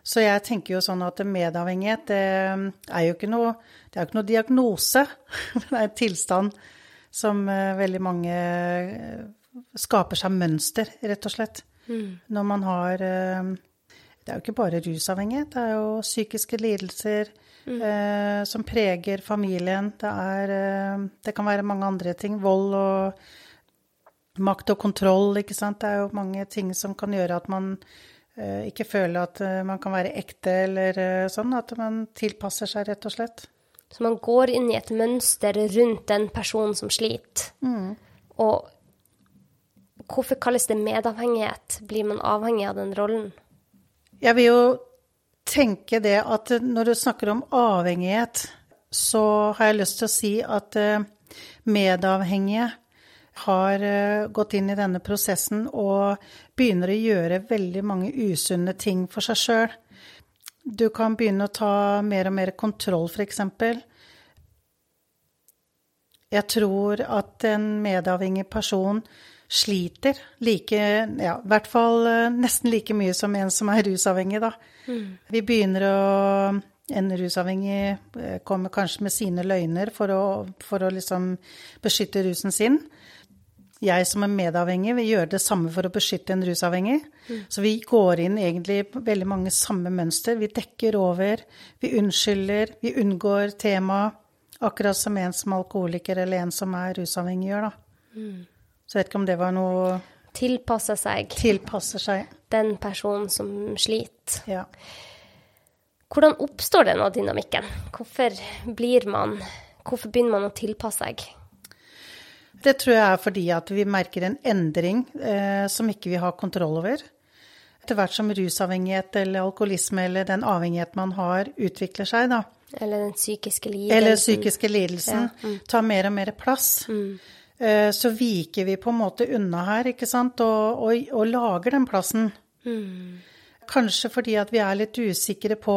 Så jeg tenker jo sånn at medavhengighet, det um, er jo ikke noe, det er ikke noe diagnose. det er en tilstand som eh, veldig mange eh, skaper seg mønster, rett og slett. Når man har eh, Det er jo ikke bare rusavhengighet, det er jo psykiske lidelser eh, som preger familien. Det er Det kan være mange andre ting. Vold og makt og kontroll, ikke sant. Det er jo mange ting som kan gjøre at man eh, ikke føler at man kan være ekte eller eh, sånn. At man tilpasser seg, rett og slett. Så man går inn i et mønster rundt den personen som sliter. Og hvorfor kalles det medavhengighet? Blir man avhengig av den rollen? Jeg vil jo tenke det at når du snakker om avhengighet, så har jeg lyst til å si at eh, medavhengige har eh, gått inn i denne prosessen og begynner å gjøre veldig mange usunne ting for seg sjøl. Du kan begynne å ta mer og mer kontroll, f.eks. Jeg tror at en medavhengig person sliter like Ja, i hvert fall eh, nesten like mye som en som er rusavhengig, da. Vi begynner å En rusavhengig eh, kommer kanskje med sine løgner for å, for å liksom beskytte rusen sin. Jeg som er medavhengig vil gjøre det samme for å beskytte en rusavhengig. Så vi går inn egentlig på veldig mange samme mønster. Vi dekker over, vi unnskylder, vi unngår temaet. Akkurat som en som alkoholiker eller en som er rusavhengig gjør, da. Så jeg vet ikke om det var noe Tilpasse seg tilpasser seg. den personen som sliter. Ja. Hvordan oppstår denne dynamikken? Hvorfor blir man Hvorfor begynner man å tilpasse seg? Det tror jeg er fordi at vi merker en endring eh, som ikke vi har kontroll over. Etter hvert som rusavhengighet eller alkoholisme eller den avhengighet man har, utvikler seg, da, Eller den psykiske lidelsen? eller psykiske lidelsen, tar mer og mer plass, eh, så viker vi på en måte unna her, ikke sant, og, og, og lager den plassen. Kanskje fordi at vi er litt usikre på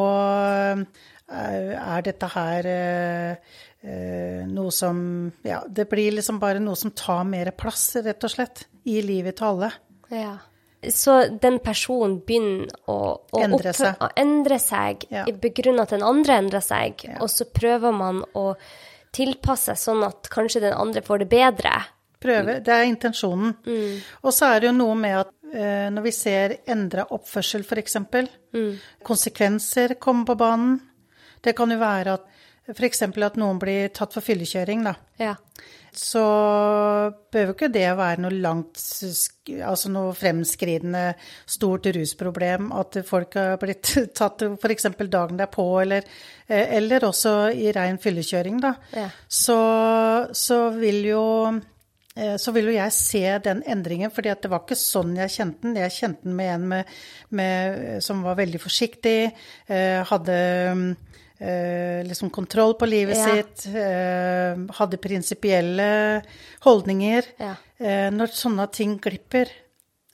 eh, Er dette her eh, noe som Ja, det blir liksom bare noe som tar mer plass, rett og slett, i livet til alle. Ja. Så den personen begynner å, å Endre seg. å endre seg Ja. i begrunn at den andre endrer seg, og så prøver man å tilpasse sånn at kanskje den andre får det bedre. Prøve, det er intensjonen. Og så er det jo noe med at eh, når vi ser endra oppførsel, f.eks., konsekvenser kommer på banen Det kan jo være at f.eks. at noen blir tatt for fyllekjøring, da. Ja. Så behøver ikke det være noe langt Altså noe fremskridende stort rusproblem at folk har blitt tatt f.eks. dagen derpå, eller, eh, eller også i rein fyllekjøring, da. Ja. Så, så vil jo eh, så vil jo jeg se den endringen, fordi det var ikke sånn jeg kjente den. Jeg kjente den med en med, med, som var veldig forsiktig, eh, hadde eh, liksom kontroll på livet Ja. sitt, eh, hadde prinsipielle holdninger. Ja. Eh, når sånne ting glipper,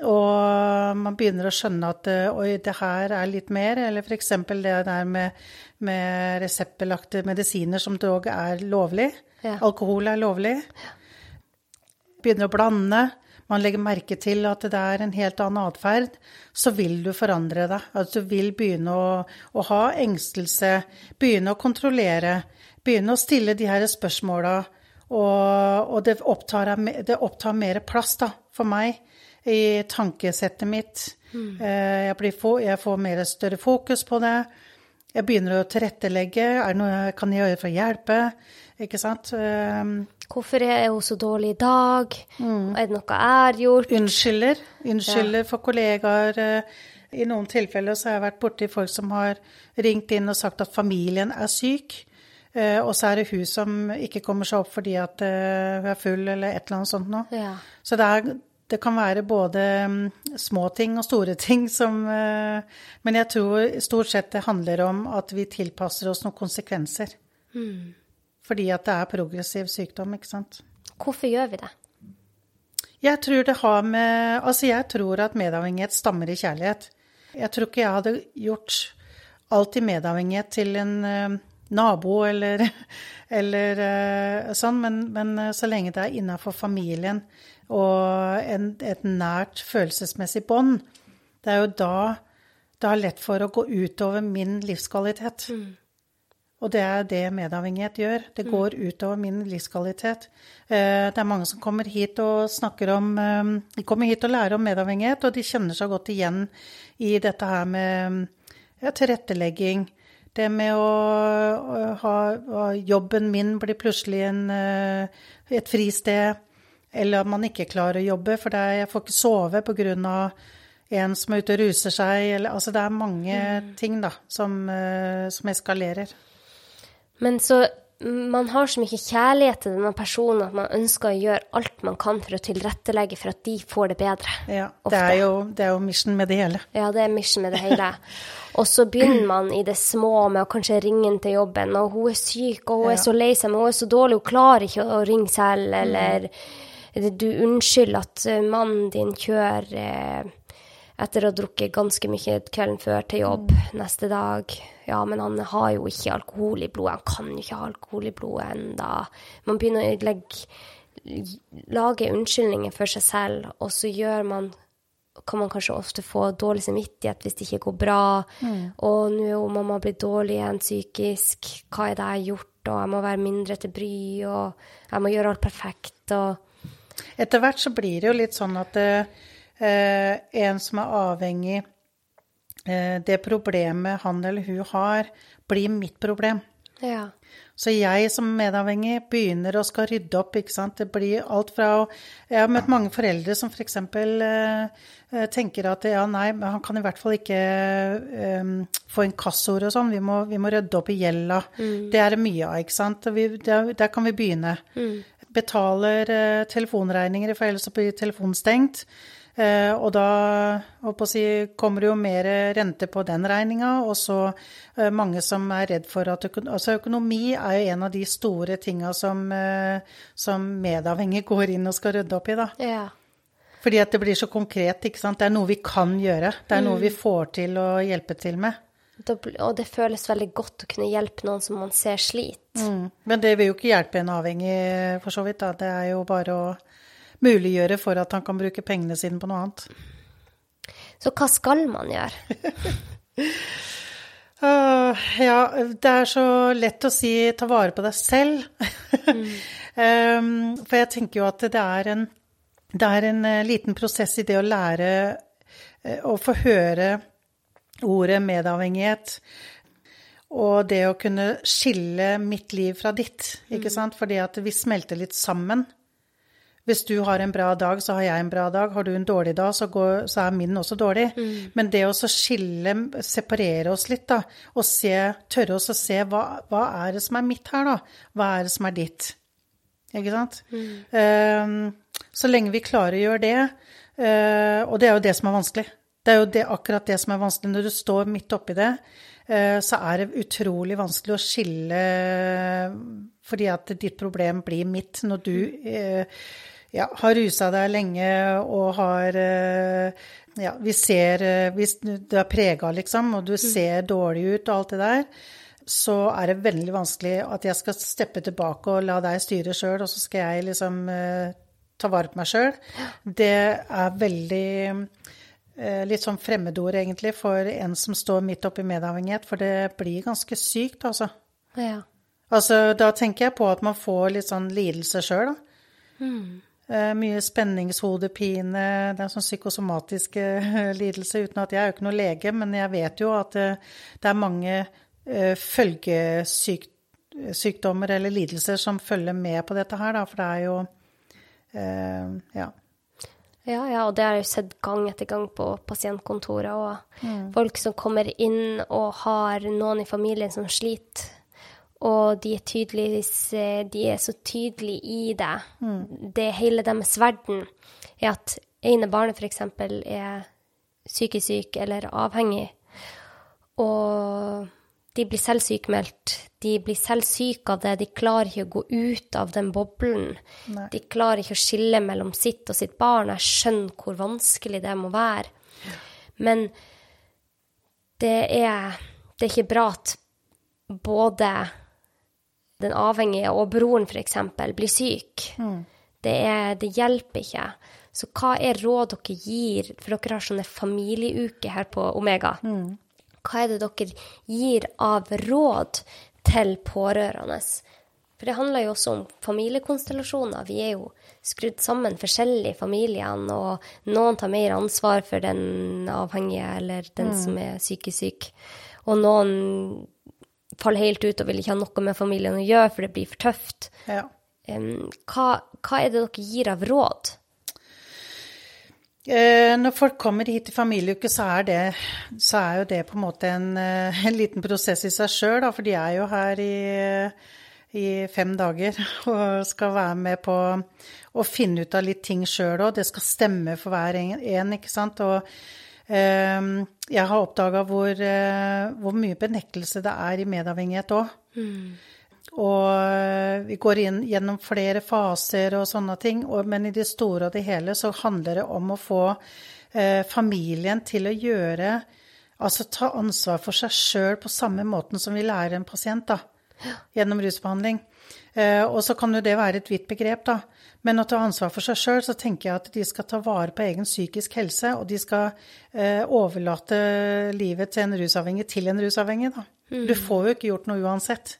og man begynner å skjønne at eh, oi, det her er litt mer, eller f.eks. det der med, med reseptbelagte medisiner som dog er lovlig. Ja. Alkohol er lovlig. Begynner å blande. Man legger merke til at det er en helt annen atferd, så vil du forandre deg. Altså, du vil begynne å, å ha engstelse, begynne å kontrollere, begynne å stille de her spørsmåla. Og, og det, opptar, det opptar mer plass da, for meg i tankesettet mitt. Mm. Jeg, blir få, jeg får mer større fokus på det. Jeg begynner å tilrettelegge. Er det noe jeg kan gjøre for å hjelpe? Ikke sant? Eh, Hvorfor er hun så dårlig i dag? Mm. Er det noe jeg har gjort? Unnskylder. Unnskylder for kollegaer. eh, I noen tilfeller så har jeg vært borti folk som har ringt inn og sagt at familien er syk. eh, Og så er det hun som ikke kommer seg opp fordi at eh, hun er full eller et eller annet sånt noe. Ja. Så det, er, det kan være både mm, små ting og store ting som Men jeg tror stort sett det handler om at vi tilpasser oss noen konsekvenser. Fordi at det er progressiv sykdom, ikke sant. Hvorfor gjør vi det? Jeg tror det har med Altså, jeg tror at medavhengighet stammer i kjærlighet. Jeg tror ikke jeg hadde gjort alt i medavhengighet til en uh, nabo eller, eller uh, sånn, men, men eh, så lenge det er innafor familien og en, et nært følelsesmessig bånd, det er jo da det er lett for å gå utover min livskvalitet. Og det er det medavhengighet gjør. Det går utover min livskvalitet. Eh, Det er mange som kommer hit og snakker om eh, De kommer hit og lærer om medavhengighet, og de kjenner seg godt igjen i dette her med ja, tilrettelegging. Det med å, ha Jobben min blir plutselig en, eh, et fristed. Eller at man ikke klarer å jobbe, for det er, jeg får ikke sove pga. en som er ute og ruser seg. Eller, altså det er mange ting da, som, eh, som eskalerer. Men så man har så mye kjærlighet til denne personen at man ønsker å gjøre alt man kan for å tilrettelegge for at de får det bedre. Ja, det er, jo, det er jo mission med det hele. Ja, det er mission med det hele. Og så begynner man i det små med å kanskje ringe inn til jobben, og hun er syk, og hun Ja. er så lei seg, men hun er så dårlig, hun klarer ikke å ringe selv, eller du unnskylder at eh, mannen din kjører eh, etter å ha drukket ganske mye kvelden før til jobb neste dag. Ja, men han har jo ikke alkohol i blodet, han kan jo ikke ha alkohol i blodet enda. Man begynner å legge, lage unnskyldninger for seg selv, og så gjør man kan man kanskje ofte få dårlig samvittighet hvis det ikke går bra. Og nå er jo mamma blitt dårlig igjen psykisk. Hva er det jeg har gjort? Og jeg må være mindre til bry, og jeg må gjøre alt perfekt. Og Etter hvert så blir det jo litt sånn at eh, en som er avhengig eh, Det problemet han eller hun har, blir mitt problem. ja. Så jeg som medavhengig begynner å skal rydde opp, ikke sant. Det blir alt fra å Jeg har møtt mange foreldre som f.eks. For eh, tenker at ja, nei, men han kan i hvert fall ikke eh, få inkassoer og sånn. Vi, vi må rydde opp i gjelda. Det er det mye av, ikke sant. Vi, der, der kan vi begynne. Betaler eh, telefonregninger, for ellers blir telefonen stengt. Eh, og da si, kommer det jo mer rente på den regninga, og så eh, mange som er redd for at økonomi, altså Økonomi er jo en av de store tinga som, eh, som medavhengig går inn og skal rydde opp i, da. ja. Fordi at det blir så konkret, ikke sant. Det er noe vi kan gjøre. Det er noe vi får til å hjelpe til med. Og det føles veldig godt å kunne hjelpe noen som man ser sliter. Mm. Men det vil jo ikke hjelpe en avhengig, for så vidt. da. Det er jo bare å muliggjøre for at han kan bruke pengene sine på noe annet. Så hva skal man gjøre? uh, ja, det er så lett å si ta vare på deg selv. um, for jeg tenker jo at det er en, det er en uh, liten prosess i det å lære uh, å få høre ordet medavhengighet. Og det å kunne skille mitt liv fra ditt, ikke sant. Fordi at vi smelter litt sammen. Hvis du har en bra dag, så har jeg en bra dag. Har du en dårlig dag, så, går, så er min også dårlig. Men det å skille, separere oss litt, da, og se, tørre oss å se hva, hva er det som er mitt her, da? Hva er det som er ditt? Ikke sant? Ehm, så lenge vi klarer å gjøre det, uh, og det er jo det som er vanskelig. Det er jo det, akkurat det som er vanskelig. Når du står midt oppi det, eh, så er det utrolig vanskelig å skille fordi at ditt problem blir mitt når du eh, ja, har rusa deg lenge og har eh, Ja, vi ser eh, Hvis du er prega, liksom, og du ser dårlig ut og alt det der, så er det veldig vanskelig at jeg skal steppe tilbake og la deg styre sjøl, og så skal jeg liksom eh, ta vare på meg sjøl. Det er veldig litt sånn fremmedord, egentlig, for en som står midt oppi medavhengighet, for det blir ganske sykt, altså. Ja. Altså, da tenker jeg på at man får litt sånn lidelse sjøl, da. Eh, mye spenningshodepine, det er sånn psykosomatiske eh, lidelser, uten at jeg er jo ikke noe lege, men jeg vet jo at eh, det er mange eh, følgesykdommer eller lidelser som følger med på dette her, da, for det er jo eh, ja. Ja, ja, og det har jeg jo sett gang etter gang på pasientkontoret. Og folk som kommer inn og har noen i familien som sliter. Og de er, tydeligvis, eh, de er så tydelige i det. Det er hele deres verden er at ene barnet f.eks. er psykisk syk eller avhengig. Og de blir selv sykmeldt. De blir selv syke av det. De klarer ikke å gå ut av den boblen. Nei. De klarer ikke å skille mellom sitt og sitt barn. Jeg skjønner hvor vanskelig det må være. Men det er, det er ikke bra at både den avhengige og broren f.eks. blir syk. Det, er, det hjelper ikke. Så hva er råd dere gir, for dere har sånne familieuker her på Omega. Hva er det dere gir av råd til pårørende. For det handler jo også om familiekonstellasjoner. Vi er jo skrudd sammen forskjellig, familiene, og noen tar mer ansvar for den avhengige eller den mm. som er psykisk syk. Og noen faller helt ut og vil ikke ha noe med familien å gjøre, for det blir for tøft. Ja. Um, hva, hva, er det dere gir av råd? Eh, når folk kommer hit til familieuke, så er, det, så er jo det på en måte en, eh, en liten prosess i seg sjøl, for de er jo her i, i, fem dager og skal være med på å finne ut av litt ting sjøl òg. Det skal stemme for hver en, ikke sant. Og jeg har oppdaga hvor, eh, hvor, mye benektelse det er i medavhengighet òg. Mm. Og eh, vi går inn gjennom flere faser og sånne ting, men i det store og det hele så handler det om å få eh, familien til å gjøre Altså ta ansvar for seg sjøl på samme måten som vi lærer en pasient, da. Gjennom rusbehandling. Eh, og så kan jo det være et vidt begrep, da. Men å ta ansvar for seg sjøl, så tenker jeg at de skal ta vare på egen psykisk helse, og de skal eh, overlate livet til en rusavhengig til en rusavhengig, da. Mm. Du får jo ikke gjort noe uansett.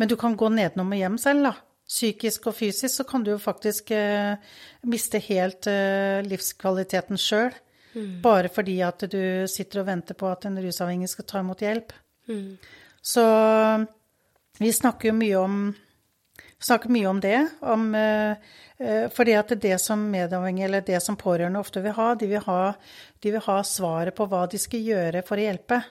Men du kan gå nedenom og hjem selv, da. Psykisk og fysisk så kan du jo faktisk eh, miste helt eh, livskvaliteten sjøl. Mm. Bare fordi at du sitter og venter på at en rusavhengig skal ta imot hjelp. Mm. Så vi snakker jo mye om snakker mye om det. Om, eh, eh fordi at det som medavhengige, eller det som pårørende ofte vil ha, de vil ha, de vil ha svaret på hva de skal gjøre for å hjelpe.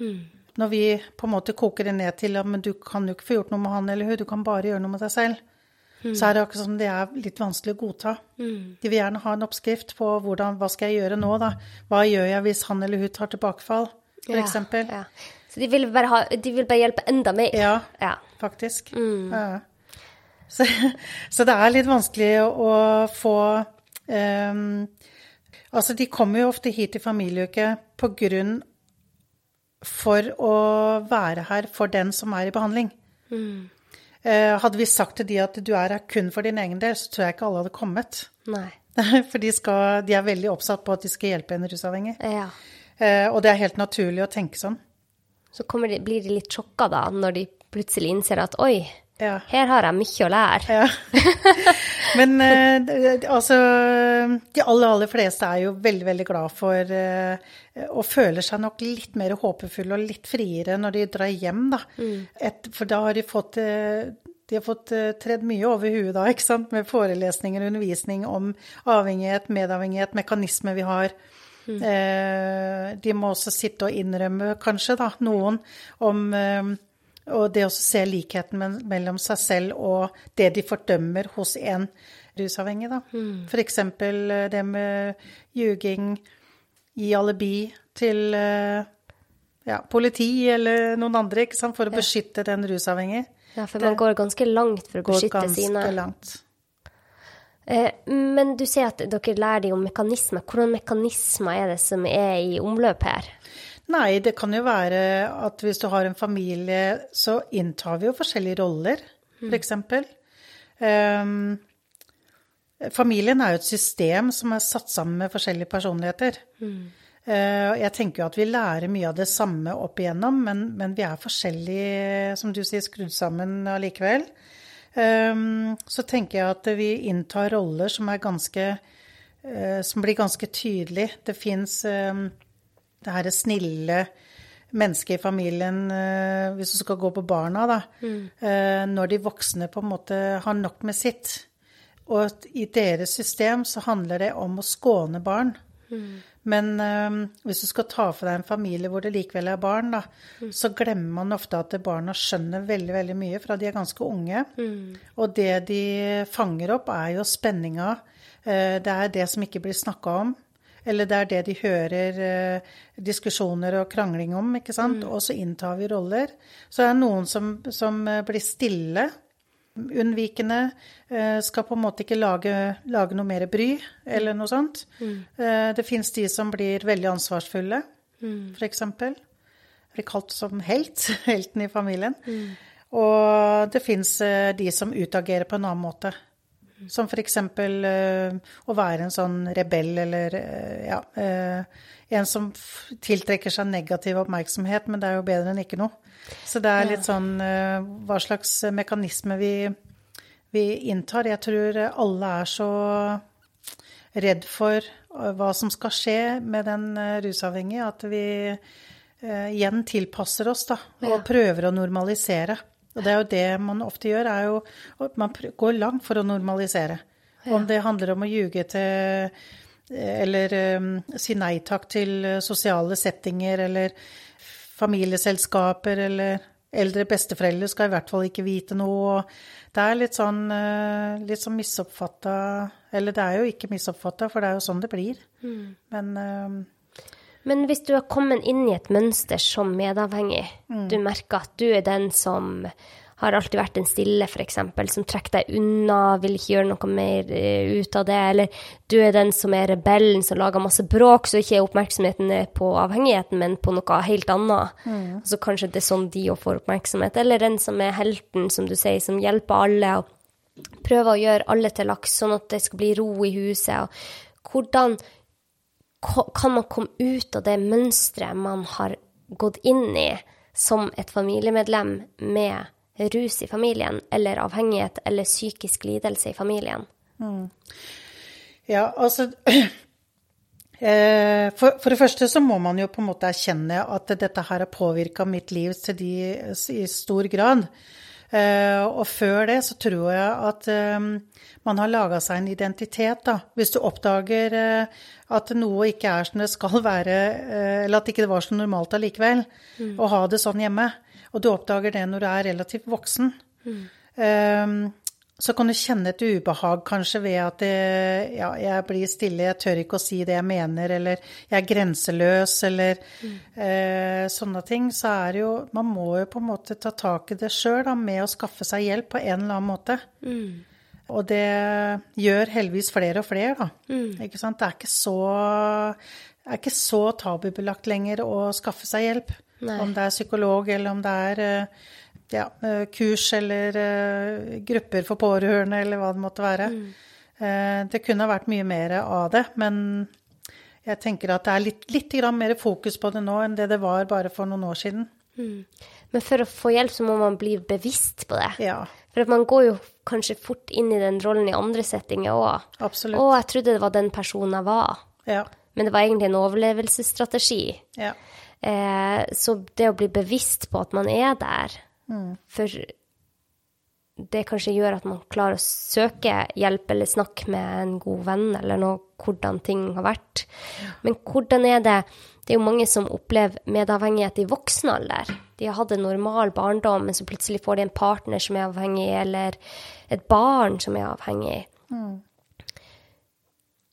Mm. Når vi på en måte koker det ned til at men du kan jo ikke få gjort noe med han eller hun, du kan bare gjøre noe med deg selv, mm. så er det akkurat som det er litt vanskelig å godta. Mm. De vil gjerne ha en oppskrift på hvordan, hva skal jeg gjøre nå, da? Hva gjør jeg hvis han eller hun tar tilbakefall, f.eks.? Ja, ja. Så de vil, bare ha, de vil bare hjelpe enda mer? Ja, ja. faktisk. Mm. Ja. Så, så, det er litt vanskelig å, få um, Altså, de kommer jo ofte hit i familieuke på grunn for å være her for den som er i behandling. Mm. Hadde vi sagt til de at du er her kun for din egen del, så tror jeg ikke alle hadde kommet. Nei. For de, skal, de, er veldig oppsatt på at de skal hjelpe en rusavhengig. Ja. Eh, og det er helt naturlig å tenke sånn. Så de, blir de litt sjokka da, når de plutselig innser at oi, ja. Her har jeg mye å lære. Ja. Men eh, altså De aller, aller fleste er jo veldig, veldig glad for eh, Og føler seg nok litt mer håpefulle og litt friere når de drar hjem, da. Mm. Et, for da har de fått eh, de har fått uh, tredd mye over huet da, ikke sant? med forelesninger og undervisning om avhengighet, medavhengighet, mekanismer vi har. Mm. Eh, de må også sitte og innrømme, kanskje, da, noen om eh, og det å se likheten mellom seg selv og det de fordømmer hos en rusavhengig, da. Mm. F.eks. Eh, det med ljuging, gi alibi til eh, ja, politi eller noen andre, ikke sant, for å beskytte den rusavhengige. Ja, for man det går ganske langt for å beskytte sine. Langt. Eh, men du sier at dere lærer dem om mekanismer. Hvordan mekanismer er det som er i omløp her? Nei, det kan jo være at hvis du har en familie, så inntar vi jo forskjellige roller, f.eks. Um, ehm, familien er jo et system som er satt sammen med forskjellige personligheter. Mm. Uh, jeg tenker jo at vi lærer mye av det samme opp igjennom, men, men vi er forskjellige, som du sier, skrudd sammen allikevel. Um, så tenker jeg at vi inntar roller som er ganske uh, Som blir ganske tydelig. Det fins um, det her snille mennesket i familien, eh, hvis du skal gå på barna, da, mm. når de voksne på en måte har nok med sitt. Og i deres system så handler det om å skåne barn. Mm. Men øh, hvis du skal ta for deg en familie hvor det likevel er barn, da, mm. så glemmer man ofte at barna skjønner veldig veldig mye fra de er ganske unge. Mm. Og det de fanger opp, er jo spenninga. Uh, det er det som ikke blir snakka om. Eller det er det de hører eh, diskusjoner og krangling om, ikke sant. Mm. Og så inntar vi roller. Så det er noen som, som eh, blir stille, unnvikende, eh, skal på en måte ikke lage, lage noe mer bry, eller noe sånt. Mm. Eh, det fins de som blir veldig ansvarsfulle, mm. f.eks. Blir kalt som helt, helten i familien. Mm. Og det fins eh, de som utagerer på en annen måte. Som f.eks. Å være en sånn rebell eller ja, en som tiltrekker seg negativ oppmerksomhet, men det er jo bedre enn ikke noe. Så det er litt sånn uh, hva slags mekanisme vi, vi, inntar. Jeg tror alle er så redd for hva som skal skje med den rusavhengige, at vi igjen tilpasser oss da, og prøver å normalisere. Og det er jo det man ofte gjør, er jo at man går langt for å normalisere. Ja. Om det handler om å ljuge til Eller um, si nei takk til sosiale settinger eller familieselskaper eller eldre besteforeldre skal i hvert fall ikke vite noe. Det er litt sånn, uh, litt sånn misoppfatta Eller det er jo ikke misoppfatta, for det er jo sånn det blir. Mm. Men uh, men hvis du har kommet inn i et mønster som medavhengig, mm. du merker at du er den som har alltid vært en stille, f.eks., som trekker deg unna, vil ikke gjøre noe mer uh, ut av det, eller du er den som er rebellen som lager masse bråk, så ikke er oppmerksomheten på avhengigheten, men på noe helt annet. Mm. Så kanskje det er sånn de òg får oppmerksomhet. Eller den som er helten, som du sier, som hjelper alle, og prøver å gjøre alle til laks, sånn at det skal bli ro i huset. og hvordan kan man komme ut av det mønsteret man har gått inn i som et familiemedlem med rus i familien, eller avhengighet eller psykisk lidelse i familien? Mm. Ja, altså eh, for, for, det første så må man jo på en måte erkjenne at dette her har påvirka mitt liv til de i stor grad. Eh, og før det så tror jeg at eh, man har laga seg en identitet, da. Hvis du oppdager at noe ikke er som det skal være, eller at ikke det var så normalt allikevel, mm. å ha det sånn hjemme, og du oppdager det når du er relativt voksen, mm så kan du kjenne et ubehag kanskje ved at det, ja, jeg blir stille, jeg tør ikke å si det jeg mener, eller jeg er grenseløs, eller mm. eh, sånne ting. Så er det jo Man må jo på en måte ta tak i det sjøl med å skaffe seg hjelp på en eller annen måte. Mm. Og det gjør heldigvis flere og flere, da. Mm. Ikke sant? Det er ikke så, er ikke så tabubelagt lenger å skaffe seg hjelp. Nei. Om det er psykolog, eller om det er eh, ja, eh, kurs eller uh, grupper for pårørende, eller hva det måtte være. Mm. Det kunne vært mye mer av det, men jeg tenker at det er litt, litt mer fokus på det nå enn det det var bare for noen år siden. Mm. Men for å få hjelp så må man bli bevisst på det. Ja. For man går jo kanskje fort inn i den rollen i andre settinger òg. Absolutt. Å, jeg trodde det var den personen jeg var. Ja. Men det var egentlig en overlevelsesstrategi. Ja. Eh, så det å bli bevisst på at man er der, Mm. For det kanskje gjør at man klarer å søke hjelp eller snakke med en god venn eller noe, hvordan ting har vært. Men hvordan er det Det er jo mange som opplever medavhengighet i voksen alder. De har hatt en normal barndom, men så plutselig får de en partner som er avhengig, eller et barn som er avhengig. Mm.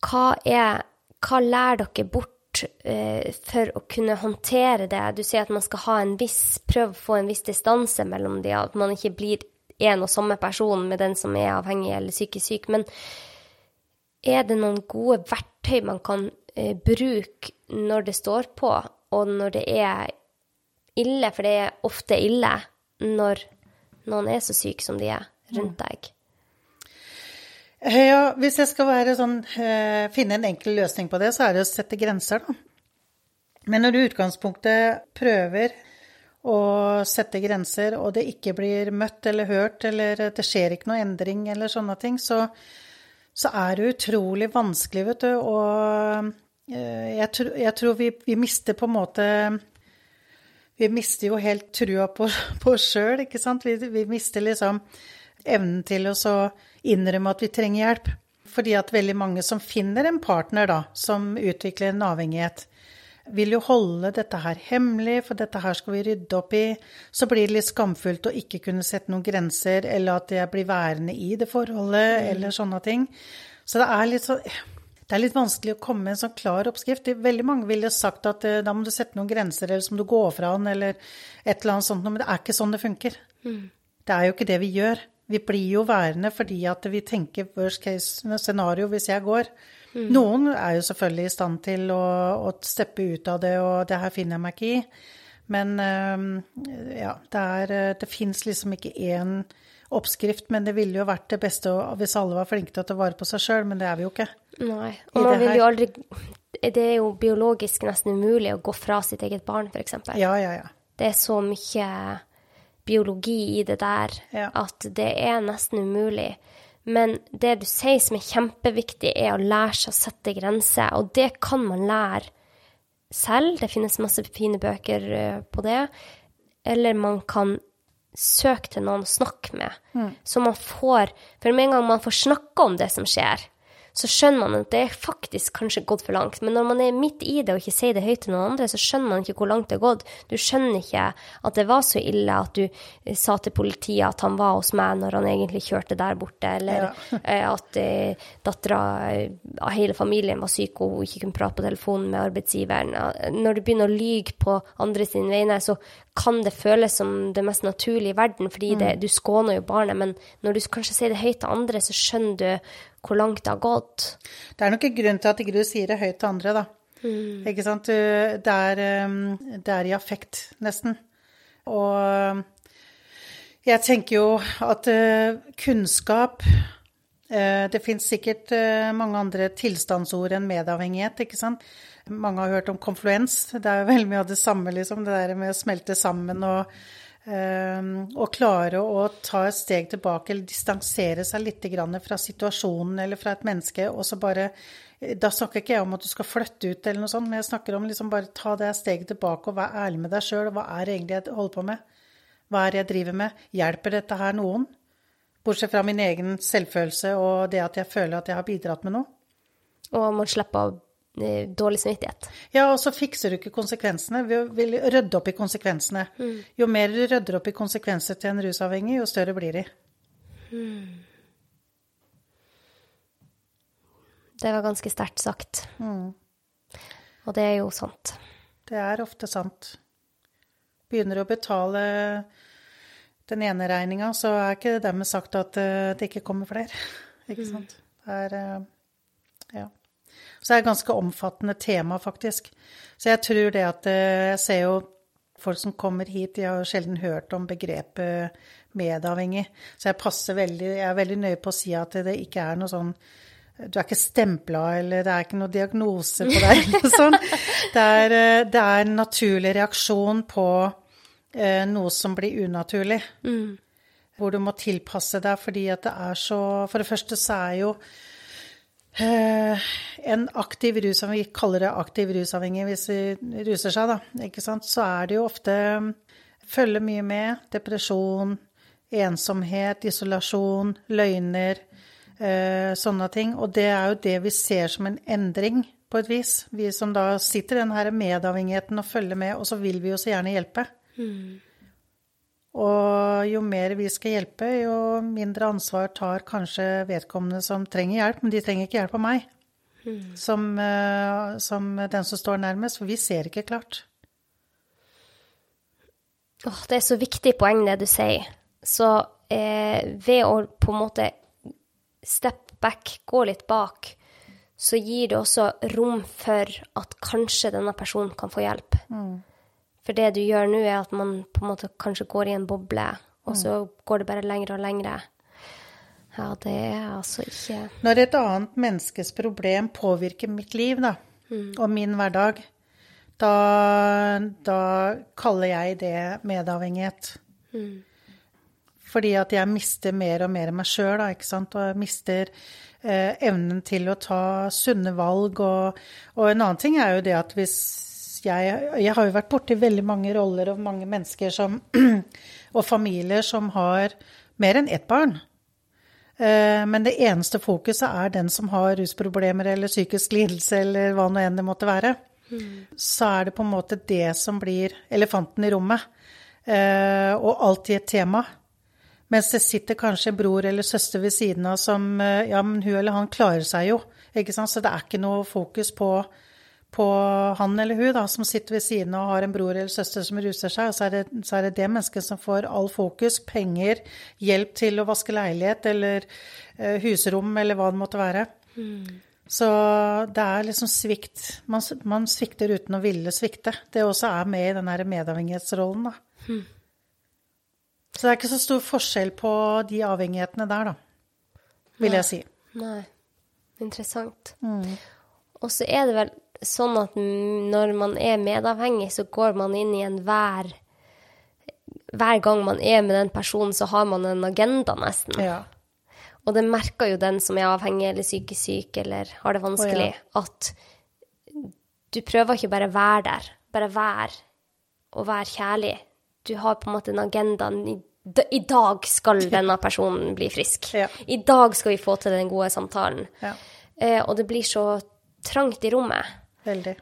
Hva, er, hva lærer dere bort Eh, for å kunne håndtere det. Du sier at man skal ha en viss, prøve å få en viss distanse mellom de, at man ikke blir en og samme person med den som er avhengig eller psykisk syk. Men er det noen gode verktøy man kan eh, bruke når det står på, og når det er ille? For det er ofte ille når noen er så syk som de er rundt deg. Ja, hvis jeg skal sånn, eh, finne en enkel løsning på det, så er det å sette grenser, da. Men når du i utgangspunktet prøver å sette grenser, og det ikke blir møtt eller hørt, eller det skjer ikke noe endring eller sånne ting, så, så er det utrolig vanskelig, vet du. Og eh, jeg, tror, jeg tror vi, vi, mister på en måte Vi mister jo helt trua på, på oss sjøl, ikke sant. Vi, vi mister liksom evnen til å innrømme at vi trenger hjelp. Fordi at veldig mange som finner en partner da, som utvikler en avhengighet, vil jo holde dette her hemmelig, for dette her skal vi rydde opp i. Så blir det litt skamfullt å ikke kunne sette noen grenser, eller at jeg blir værende i det forholdet, mm. eller sånne ting. Så det er litt sånn det er litt vanskelig å komme med en sånn klar oppskrift. Veldig mange ville sagt at uh, da må du sette noen grenser, eller så må du gå fra den, eller et eller annet sånt. Men det er ikke sånn det funker. Mm. Det er jo ikke det vi gjør. Vi blir jo værende fordi at vi tenker worst case scenario hvis jeg går. Mm. Noen er jo selvfølgelig i stand til å, å, steppe ut av det, og det her finner jeg meg ikke i. Men ja, det, er, det fins liksom ikke én oppskrift, men det ville jo vært det beste hvis alle var flinke til å ta vare på seg sjøl, men det er vi jo ikke. Nei. Og man vil jo aldri Det er jo biologisk nesten umulig å gå fra sitt eget barn, f.eks. Ja, ja, ja. Det er så mye biologi i det der Ja. at det er nesten umulig. Men det du sier som er kjempeviktig, er å lære seg å sette grenser, og det kan man lære selv. Det finnes masse fine bøker eh, på det. Eller man kan søke til noen å snakke med, så man får For med en gang man får snakke om det som skjer, så skjønner man at det er faktisk kanskje gått for langt. Men når man er midt i det og ikke sier det høyt til noen andre, så skjønner man ikke hvor langt det har gått. Du skjønner ikke at det var så ille at du eh, sa til politiet at han var hos meg når han egentlig kjørte der borte, eller ja. at eh, dattera eh, av hele familien var syk og hun ikke kunne prate på telefonen med arbeidsgiveren. Når du begynner å lyge på andre sine vegne, så kan det føles som det mest naturlige i verden, fordi det, du skåner jo barnet, men når du kanskje sier det høyt til andre, så skjønner du hvor langt det har gått. Det er nok en grunn til at ikke du sier det høyt til andre, da. Ikke sant? Det er, um, det er i affekt, nesten. Og jeg tenker jo at uh, kunnskap uh, Det fins sikkert uh, mange andre tilstandsord enn medavhengighet, ikke sant. Mange har hørt om konfluens. Det er jo veldig mye av det samme, liksom. Det der med å smelte sammen og Um, og klare å ta et steg tilbake eller distansere seg litt fra situasjonen eller fra et menneske, og så bare Da snakker ikke jeg om at du skal flytte ut eller noe sånt, men jeg snakker om liksom bare ta det steget tilbake og være ærlig med deg sjøl. Hva er det egentlig jeg holder på med? Hva er det jeg driver med? Hjelper dette her noen? Bortsett fra min egen selvfølelse og det at jeg føler at jeg har bidratt med noe. Og man slipper av eh, dårlig samvittighet. Ja, og så fikser du ikke konsekvensene. Vi vil rydde opp i konsekvensene. Jo mer du rydder opp i konsekvenser til en rusavhengig, jo større blir de. Det var ganske sterkt sagt. Og det er jo sant. Det er ofte sant. Begynner du å betale den ene regninga, så er ikke det dermed sagt at eh, det ikke kommer flere. Ikke sant. Det er eh, Ja. Så det er et ganske omfattende tema, faktisk. Så jeg tror det at eh, Jeg ser jo folk som kommer hit, de har sjelden hørt om begrepet medavhengig. Så jeg passer veldig Jeg er veldig nøye på å si at det ikke er noe sånn du er ikke stempla, eller det er ikke noe diagnose på deg. eller sånn. Det er, eh, det er en naturlig reaksjon på eh, noe som blir unaturlig. Hvor du må tilpasse deg fordi at det er så For det første så er jo en aktiv rusavhengig, vi kaller det aktiv rusavhengig hvis de ruser seg, da, ikke sant, så er det jo ofte Følger mye med. Depresjon, ensomhet, isolasjon, løgner. Eh, sånne ting. Og det er jo det vi ser som en endring, på et vis. Vi som da sitter i den her medavhengigheten og følger med, og så vil vi jo så gjerne hjelpe. Og jo mer vi skal hjelpe, jo mindre ansvar tar kanskje vedkommende som trenger hjelp, men de trenger ikke hjelp av meg. Som, eh, som den som står nærmest, for vi ser ikke klart. Åh, det er så viktig poeng det du sier. Så eh, ved å på en måte step back, gå litt bak, så gir det også rom for at kanskje denne personen kan få hjelp. For det du gjør nå, er at man på en måte kanskje går i en boble, og så går det bare lengre og lengre. Ja, det er altså ikke Når et annet menneskes problem påvirker mitt liv da, og min hverdag, da, da kaller jeg det medavhengighet. Fordi at jeg mister mer og mer meg sjøl, ikke sant. Og jeg mister eh, evnen til å ta sunne valg. Og, og en annen ting er jo det at hvis jeg Jeg har jo vært borti veldig mange roller og mange mennesker som Og familier som har mer enn ett barn. Eh, Men det eneste fokuset er den som har rusproblemer eller psykisk lidelse eller hva nå enn det måtte være. Så er det på en måte det som blir elefanten i rommet. Eh, Og alltid et tema. Mens det sitter kanskje en bror eller søster ved siden av som eh, Ja, men hun eller han klarer seg jo. Ikke sant? Så det er ikke noe fokus på, på han eller hun da, som sitter ved siden av og har en bror eller søster som ruser seg. Og så er det så er det, det mennesket som får all fokus, penger, hjelp til å vaske leilighet eller eh, husrom eller hva det måtte være. Så det er liksom svikt. Man, man svikter uten å ville svikte. Det også er med i den her medavhengighetsrollen, da. Så det er ikke så stor forskjell på de avhengighetene der, da, vil jeg si. Nei. Interessant. Og så er det vel sånn at når man er medavhengig, så går man inn i enhver hver gang man er med den personen, så har man en agenda, nesten. Ja. Og det merker jo den som er avhengig eller psykisk syk eller har det vanskelig, at du prøver ikke bare å være der, bare være og være kjærlig. Du har på en måte en agenda. I dag skal denne personen bli frisk. Ja. I dag skal vi få til den gode samtalen. Ja. Eh, og det blir så trangt i rommet. Veldig.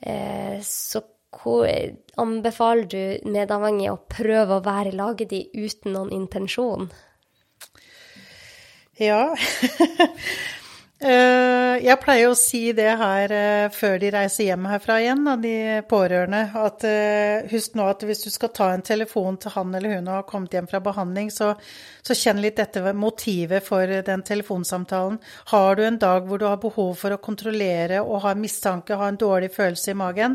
Eh, så hvor anbefaler du medavhengige å prøve å være i laget de uten noen intensjon? Ja. Eh, jeg pleier å si det her eh, før de reiser hjem herfra igjen, da, de pårørende, at eh, husk nå at hvis du skal ta en telefon til han eller hun og har kommet hjem fra behandling, så, så kjenn litt etter motivet for den telefonsamtalen. Har du en dag hvor du har behov for å kontrollere og ha en mistanke, ha en dårlig følelse i magen,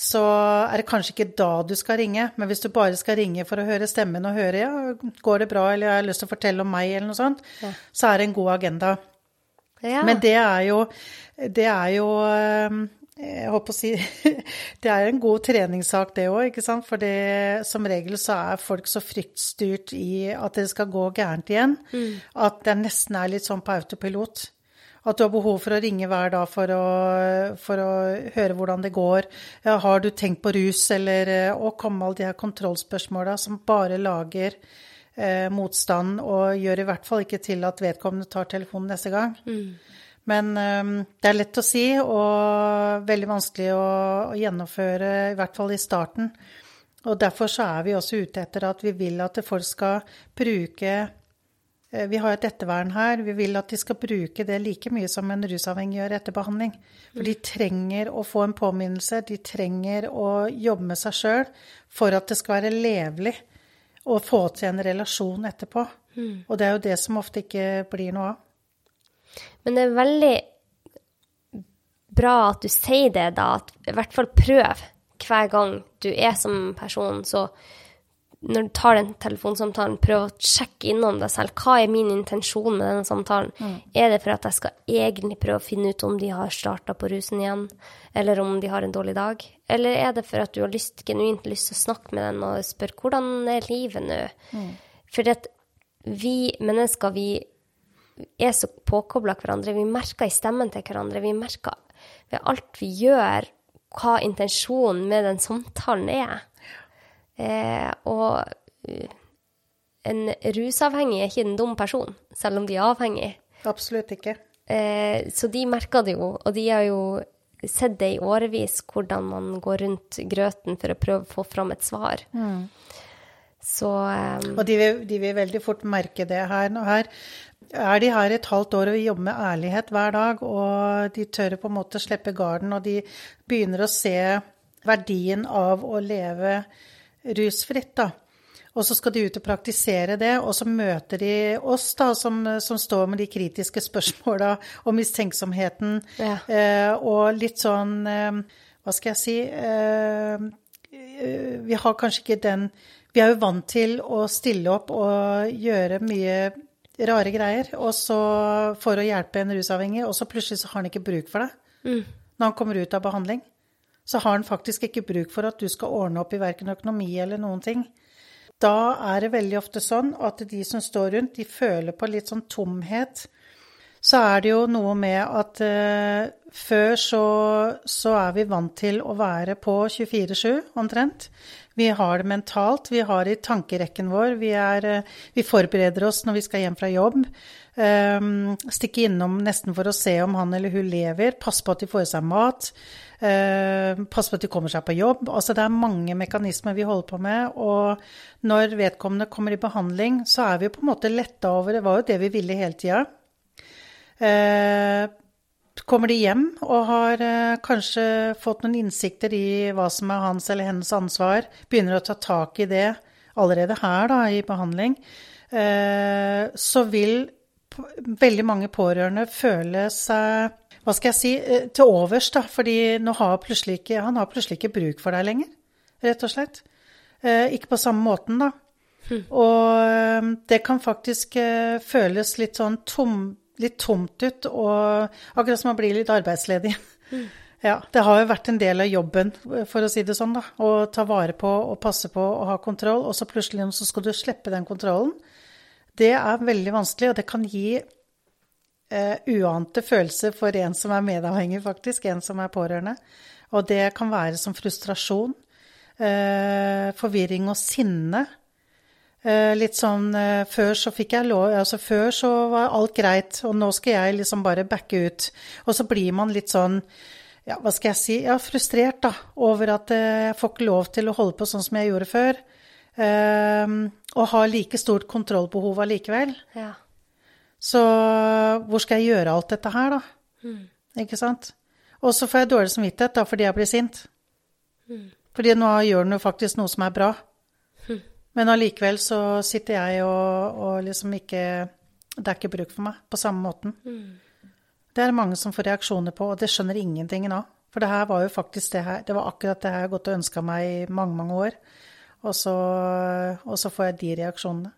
så er det kanskje ikke da du skal ringe. Men hvis du bare skal ringe for å høre stemmen og høre ja, går det bra, eller jeg har lyst til å fortelle om meg, eller noe sånt, Ja. så er det en god agenda. Ja. Men det er jo, det er jo eh, jeg håper å si Det er en god treningssak, det òg, ikke sant. For det, som regel så er folk så fryktstyrt i at det skal gå gærent igjen, at det nesten er litt sånn på autopilot. At du har behov for å ringe hver dag for å, for å høre hvordan det går. Ja, har du tenkt på rus, eller Og å komme alle de her kontrollspørsmåla som bare lager eh, motstand, og gjør i hvert fall ikke til at vedkommende tar telefonen neste gang. Men eh, det er lett å si, og veldig vanskelig å, å gjennomføre, i hvert fall i starten. Og derfor så er vi også ute etter at vi vil at folk skal bruke eh, Vi har et ettervern her. Vi vil at de skal bruke det like mye som en rusavhengig gjør etter behandling. For de trenger å få en påminnelse, de trenger å jobbe med seg sjøl for at det skal være levelig å få til en relasjon etterpå. Og det er jo det som ofte ikke blir noe av. Men det er veldig bra at du sier det, da. At i hvert fall prøv hver gang du er som person. Så når du tar den telefonsamtalen, prøv å sjekke innom deg selv. Hva er min intensjon med denne samtalen? Er det for at jeg skal egentlig prøve å finne ut om de har starta på rusen igjen, eller om de har en dårlig dag? Eller er det for at du har lyst, genuint lyst til å snakke med dem og spørre hvordan er livet nå? Fordi at vi mennesker, vi er så påkobla hverandre. Vi merker i stemmen til hverandre. Vi merker ved alt vi gjør, hva intensjonen med den samtalen er. Eh, og uh, en rusavhengig er ikke en dum person, selv om de er avhengig. Absolutt ikke. Eh, så de merker det jo, og de har jo sett det i årevis, hvordan man går rundt grøten for å prøve å få fram et svar. Så eh, Og de vil, de vil veldig fort merke det her. Nå her er de her et halvt år og jobber med ærlighet hver dag, og de tør på en måte slippe garden, og de begynner å se verdien av å leve rusfritt, da. Og så skal de ut og praktisere det, og så møter de oss, da, som, som står med de kritiske spørsmåla og mistenksomheten, Ja. eh, og litt sånn eh, Hva skal jeg si eh, eh, Vi har kanskje ikke den Vi er jo vant til å stille opp og gjøre mye rare greier, og så for å hjelpe en rusavhengig, og så plutselig så har han ikke bruk for det når han kommer ut av behandling. Så har han faktisk ikke bruk for at du skal ordne opp i verken økonomi eller noen ting. Da er det veldig ofte sånn at de som står rundt, de føler på litt sånn tomhet. Så er det jo noe med at eh, før så, så er vi vant til å være på 24-7 omtrent. Vi har det mentalt, vi har det i tankerekken vår. Vi, er, eh, vi forbereder oss når vi skal hjem fra jobb. Um, stikke innom nesten for å se om han eller hun lever. Passe på at de får i seg mat. Uh, passe på at de kommer seg på jobb. Altså det er mange mekanismer vi holder på med. Og når vedkommende kommer i behandling, så er vi på en måte letta over Det var jo det vi ville hele tida. Uh, kommer de hjem og har eh, kanskje fått noen innsikter i hva som er hans eller hennes ansvar, begynner å ta tak i det allerede her da, i behandling, eh, så vil veldig mange pårørende føle seg hva skal jeg si, eh, til overs, da, fordi har ikke, han har plutselig ikke bruk for deg lenger, rett og slett. Eh, ikke på samme måten, da. Og eh, det kan faktisk føles litt sånn tom, litt tomt ut, og akkurat som man blir litt arbeidsledig. Ja, det har jo vært en del av jobben, for å si det sånn, da. Å ta vare på og passe på og ha kontroll, og så plutselig så skal du slippe den kontrollen. Det er veldig vanskelig, og det kan gi eh, uante følelser for en som er medavhengig, faktisk. En som er pårørende. Og det kan være som frustrasjon, eh, forvirring og sinne. Eh, litt sånn eh, Før så fikk jeg lov Altså før så var alt greit, og nå skal jeg liksom bare backe ut. Og så blir man litt sånn ja, hva skal jeg si, ja, frustrert da, over at eh, jeg får ikke lov til å holde på sånn som jeg gjorde før. Um, og har like stort kontrollbehov allikevel. Ja. Så hvor skal jeg gjøre alt dette her, da? Ikke sant? Og så får jeg dårlig samvittighet da, fordi jeg blir sint. Fordi nå gjør den jo faktisk noe som er bra. Men allikevel så sitter jeg og, og liksom ikke Det er ikke bruk for meg på samme måten. Det er mange som får reaksjoner på, og det skjønner ingenting av. For det her var jo faktisk det her Det var akkurat det her jeg har gått og ønska meg i mange, mange år. Og så, og så får jeg de reaksjonene.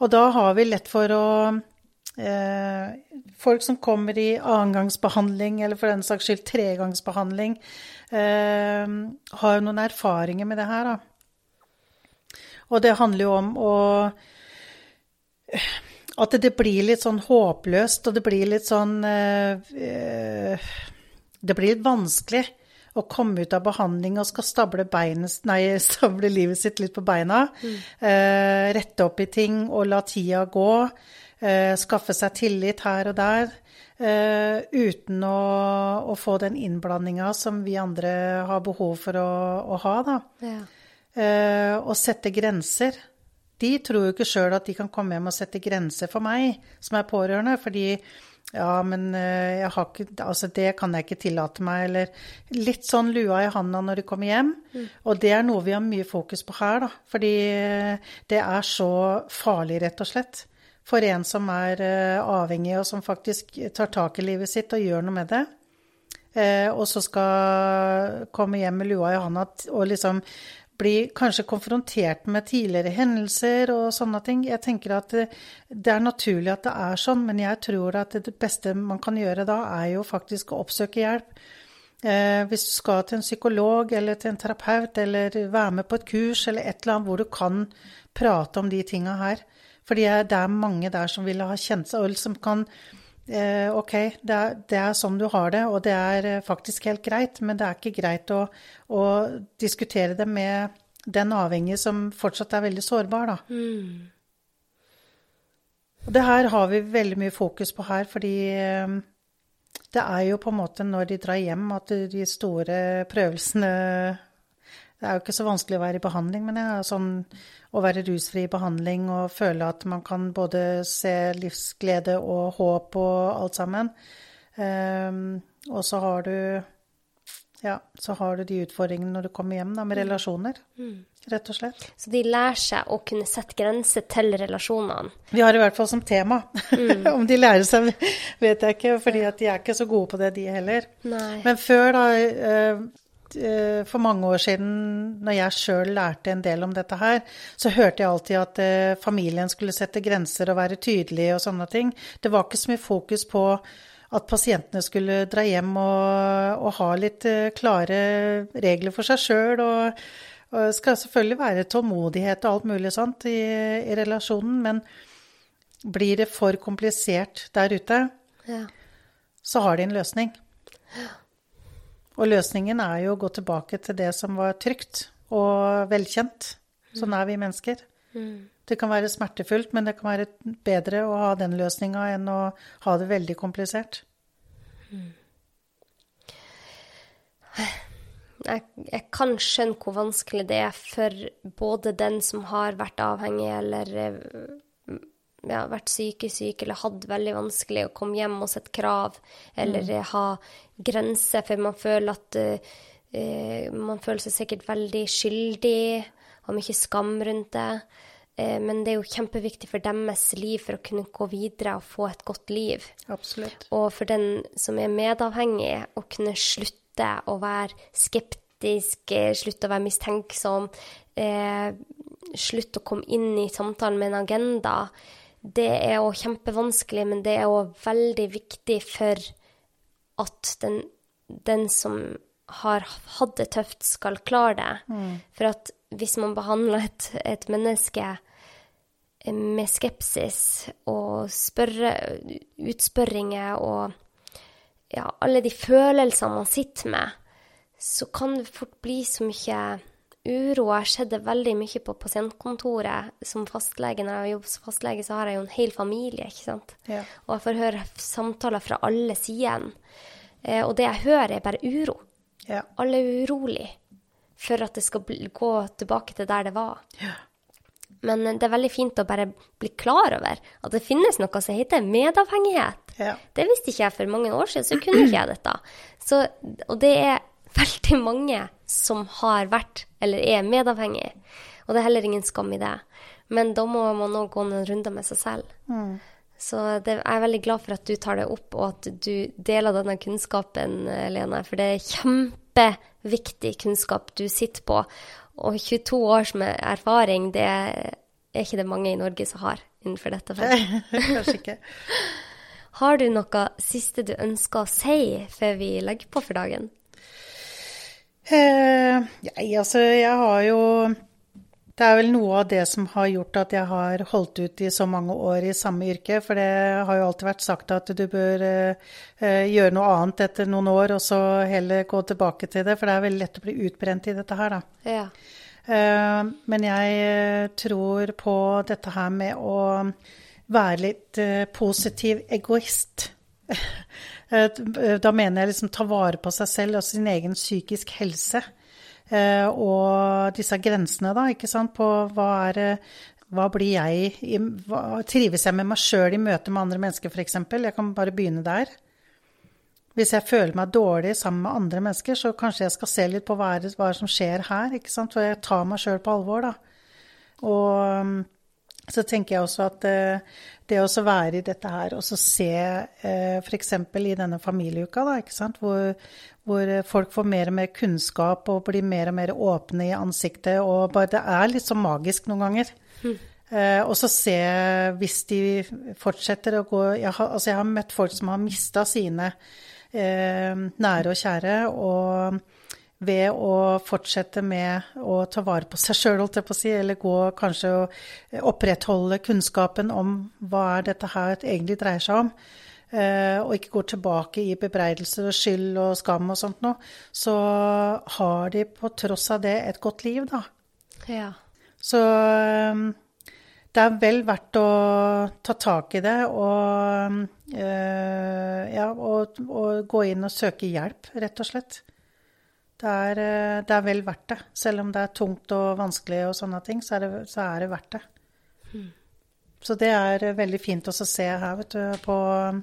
Og da har vi lett for å eh, Folk som kommer i annengangsbehandling, eller for den saks skyld tregangsbehandling, eh, har jo noen erfaringer med det her, da. Og det handler jo om å At det blir litt sånn håpløst, og det blir litt sånn eh, Det blir litt vanskelig å komme ut av behandling og skal stable, beinet, nei, stable livet sitt litt på beina. Eh, rette opp i ting og la tida gå. Eh, skaffe seg tillit her og der. Uh, uten å, å, få den innblandinga som vi andre har behov for å, å ha, da. Ja. Eh, og sette grenser. De tror jo ikke sjøl at de kan komme hjem og sette grenser for meg som er pårørende, fordi ja, men eh, jeg har ikke, altså det kan jeg ikke tillate meg, eller litt sånn lua i handa når de kommer hjem. Og det er noe vi har mye fokus på her, da. Fordi eh, det er så farlig, rett og slett. For en som er eh, avhengig, og som faktisk tar tak i livet sitt og gjør noe med det. Og så skal komme hjem med lua i handa og liksom bli kanskje konfrontert med tidligere hendelser og sånne ting. Jeg tenker at det, det, er naturlig at det er sånn, men jeg tror at det beste man kan gjøre da, er jo faktisk å oppsøke hjelp. Eh, hvis du skal til en psykolog eller til en terapeut eller være med på et kurs eller et eller annet hvor du kan prate om de tinga her. Fordi det er mange der som vil ha kjent som kan Eh, ok, det er, det er, sånn du har det, og det er eh, faktisk helt greit, men det er ikke greit å, å diskutere det med den avhengige som fortsatt er veldig sårbar, da. Mm. Og det her har vi veldig mye fokus på her, fordi eh, det er jo på en måte når de drar hjem at de store prøvelsene Det er jo ikke så vanskelig å være i behandling, men jeg sånn å være rusfri i behandling og føle at man kan både se livsglede og håp og alt sammen. Um, og så har du ja, så har du de utfordringene når du kommer hjem da, med Mm. relasjoner, rett og slett. Så de lærer seg å kunne sette grenser til relasjonene. Vi har i hvert fall som tema. Om de lærer seg, vet jeg ikke, fordi at de er ikke så gode på det, de heller. Nei. Men før, da, eh, for mange år siden, når jeg sjøl lærte en del om dette her, så hørte jeg alltid at eh, familien skulle sette grenser og være tydelige og sånne ting. Det var ikke så mye fokus på at pasientene skulle dra hjem og, og ha litt eh, klare regler for seg sjøl. Og, og skal selvfølgelig være tålmodighet og alt mulig sånt i, i relasjonen, men blir det for komplisert der ute, Ja. så har de en løsning. Og løsningen er jo å gå tilbake til det som var trygt og velkjent. Sånn er vi mennesker. Det kan være smertefullt, men det kan være bedre å ha den løsninga enn å ha det veldig komplisert. Jeg, jeg kan skjønne hvor vanskelig det er for både den som har vært avhengig eller eh, ja, vært psykisk syk eller hatt veldig vanskelig å komme hjem og sette krav, eller mm. ha grenser, for man føler at uh, eh, Man føler seg sikkert veldig skyldig, har mye skam rundt det. Uh, men det er jo kjempeviktig for deres liv for å kunne gå videre og få et godt liv. Absolutt. Og for den som er medavhengig, å kunne slutte å være skeptisk, eh, slutte å være mistenksom, eh, slutte å komme inn i samtalen med en agenda, det er òg kjempevanskelig, men det er òg veldig viktig for at den, den, som har hatt det tøft, skal klare det. Mm. For at hvis man behandler et, et, menneske med skepsis og spørre, utspørringer og ja, alle de følelsene man sitter med, så kan det fort bli så mye uro. Jeg har sett det veldig mye på pasientkontoret. Som fastlege, når jeg jobber som fastlege, så har jeg jo en hel familie, ikke sant. Ja. Og jeg får høre samtaler fra alle sidene. Eh, og det jeg hører, er bare uro. Ja. Alle er urolig for at det skal gå tilbake til der det var. Ja. Men det er veldig fint å bare bli klar over at det finnes noe som heter medavhengighet. Ja. Det visste ikke jeg for mange år siden, så kunne ikke jeg dette. Så, og det er veldig mange som har vært eller er medavhengig. Og det er heller ingen skam i det. Men da må man òg gå noen runder med seg selv. Mm. Så det, jeg er veldig glad for at du tar det opp, og at du deler denne kunnskapen, Lene. For det er kjempeviktig kunnskap du sitter på. Og 22 års med erfaring, det er ikke det mange i Norge som har innenfor dette feltet. Kanskje ikke. Har du noe siste du ønsker å si før vi legger på for dagen? Eh, jeg, altså, jeg har jo Det er vel noe av det som har gjort at jeg har holdt ut i så mange år i samme yrke. For det har jo alltid vært sagt at du bør eh, eh, gjøre noe annet etter noen år, og så heller gå tilbake til det. For det er veldig lett å bli utbrent i dette her, da. Ja. Eh, men jeg eh, tror på dette her med å være litt eh, positiv egoist. Eh, da mener jeg liksom ta vare på seg selv og sin egen psykisk helse. Eh, og disse grensene, da, ikke sant, på hva er hva blir jeg hva, Trives jeg med meg sjøl i møte med andre mennesker, f.eks.? Jeg kan bare begynne der. Hvis jeg føler meg dårlig sammen med andre mennesker, så kanskje jeg skal se litt på hva, er hva som skjer her, ikke sant? For jeg tar meg sjøl på alvor, da. Og så tenker jeg også at eh, det å være i dette her og så se eh, f.eks. i denne familieuka, da? Hvor, hvor, folk får mer og mer kunnskap og blir mer og mer åpne i ansiktet. og bare, Det er litt så magisk noen ganger. Mm. Eh, og så se, hvis de fortsetter å gå jeg har, altså jeg har møtt folk som har mista sine eh, nære og kjære. og ved å fortsette med å ta vare på seg sjøl, holdt jeg på å si, eller gå kanskje og opprettholde kunnskapen om hva er dette her egentlig dreier seg om, eh, og ikke går tilbake i bebreidelser og skyld og skam og sånt noe, så har de på tross av det et godt liv, da. Ja. Så eh, det er vel verdt å ta tak i det og, eh, ja, og, og gå inn og søke hjelp, rett og slett det er, eh, det er, vel verdt det. Selv om det er tungt og vanskelig og sånne ting, så er det, så er det verdt det. Mm. Så det er eh, veldig fint å se her, vet du, på um,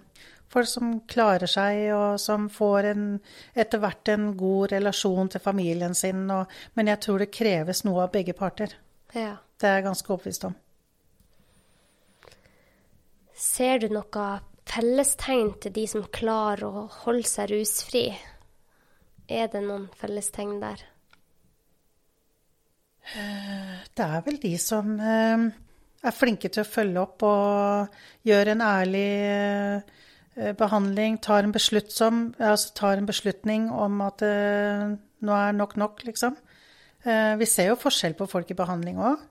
folk som klarer seg, og som får en, etter hvert en god relasjon til familien sin. Og, men jeg tror det kreves noe av begge parter. Ja. Det er jeg ganske overbevist om. Ser du noe fellestegn til de som klarer å holde seg rusfri? Er det noen fellestegn der? Det er vel de som eh, er flinke til å følge opp og gjøre en ærlig eh, behandling, tar en, altså tar en beslutning om at eh, nå er nok nok, liksom. Vi ser jo forskjell på folk i behandling òg.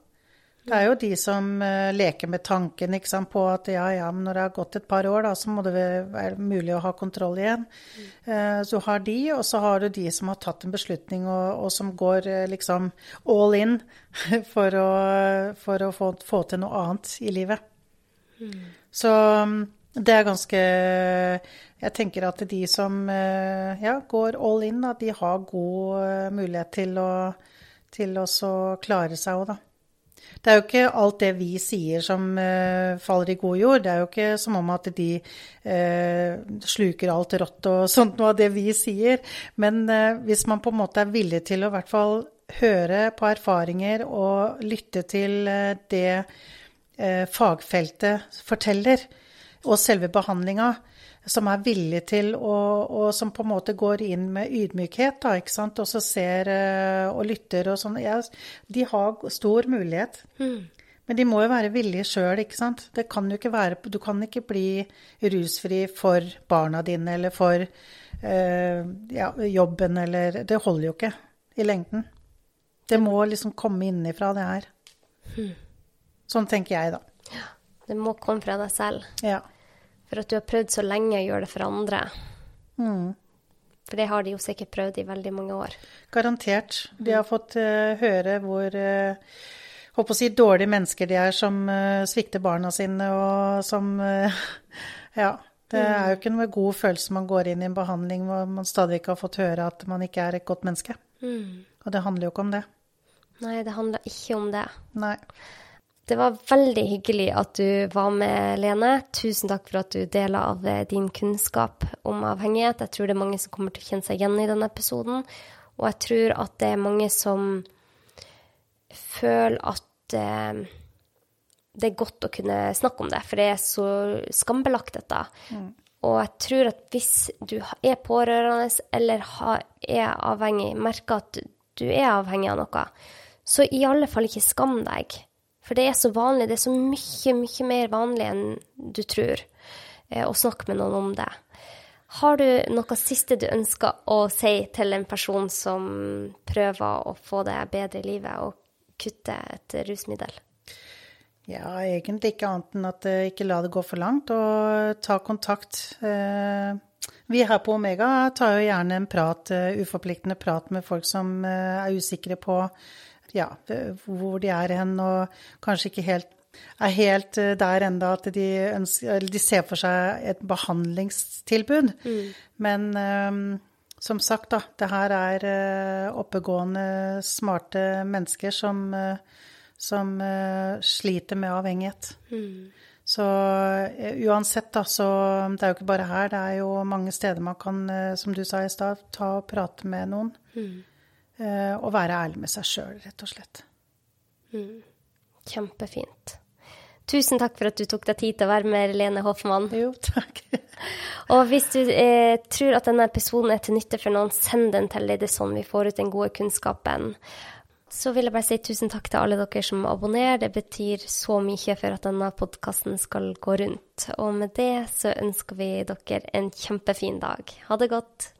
Det er jo de som uh, leker med tanken sant, på at ja, ja, men når det har gått et par år, da, så må det være mulig å ha kontroll igjen. Mm. Uh, så du har de, og så har du de som har tatt en beslutning, og, og som går uh, liksom all in for å, for å få, få, til noe annet i livet. Mm. Så um, det er ganske Jeg tenker at de som ja, går all in, da, de har god mulighet til å, til å klare seg òg, da. Det er jo ikke alt det vi sier som uh, faller i god jord. Det er jo ikke som om at de uh, sluker alt rått og sånt noe av det vi sier. Men uh, hvis man på en måte er villig til å i hvert fall høre på erfaringer og lytte til det fagfeltet forteller, og selve behandlinga, som er villig til å Og som på en måte går inn med ydmykhet, da, ikke sant, og så ser eh, og lytter og sånn. Ja, de har stor mulighet. Mm. Men de må jo være villige sjøl, ikke sant. Det kan jo ikke være Du kan ikke bli rusfri for barna dine eller for eh, ja, jobben eller Det holder jo ikke i lengden. Det må liksom komme innenfra, det her. Sånn tenker jeg, da. Ja. Det må komme fra deg selv. Ja. For at du har prøvd så lenge å gjøre det for andre. Mm. For det har de jo sikkert prøvd i veldig mange år. Garantert. De har fått uh, høre hvor uh, håper å si dårlige mennesker de er som uh, svikter barna sine, og som uh, Ja. Det er jo ikke noe god følelse man går inn i en behandling hvor man stadig ikke har fått høre at man ikke er et godt menneske. Mm. Og det handler jo ikke om det. Nei, det handler ikke om det. Nei. Det var veldig hyggelig at du var med, Lene. Tusen takk for at du deler av eh, din kunnskap om avhengighet. Jeg tror det er mange som kommer til å kjenne seg igjen i denne episoden. Og jeg tror at det er mange som føler at eh, det er godt å kunne snakke om det, for det er så skambelagt, dette. Og jeg tror at hvis du er pårørende eller er avhengig, merker at du er avhengig av noe, så i alle fall ikke skam deg. For det er så vanlig, det er så mye, mye mer vanlig enn du tror, eh, å snakke med noen om det. Har du noe siste du ønsker å si til en person som prøver å få det bedre i livet og kutte et rusmiddel? Ja, egentlig ikke annet enn at eh, ikke la det gå for langt, og ta kontakt. Eh, Vi her på Omega tar jo gjerne en prat, uforpliktende prat med folk som er usikre på ja, hvor de er hen, og kanskje ikke helt er helt eh, der enda at de, ønsker, eller de ser for seg et behandlingstilbud. Men um, som sagt, da, det her er uh, oppegående, smarte mennesker som, uh, som uh, sliter med avhengighet. Så eh, uansett, da, så det er jo ikke bare her, det er jo mange steder man kan, som du sa i stad, ta og prate med noen. Eh, og være ærlig med seg sjøl, rett og slett. Kjempefint. Tusen takk for at du tok deg tid til å være med, Lene Hoffmann. Jo, takk. Og hvis du eh, tror at denne episoden er til nytte for noen, send den til Det er sånn vi får ut den gode kunnskapen. Så vil jeg bare si tusen takk til alle dere som abonnerer. Det betyr så mye for at denne podkasten skal gå rundt. Og med det så ønsker vi dere en kjempefin dag. Ha det godt.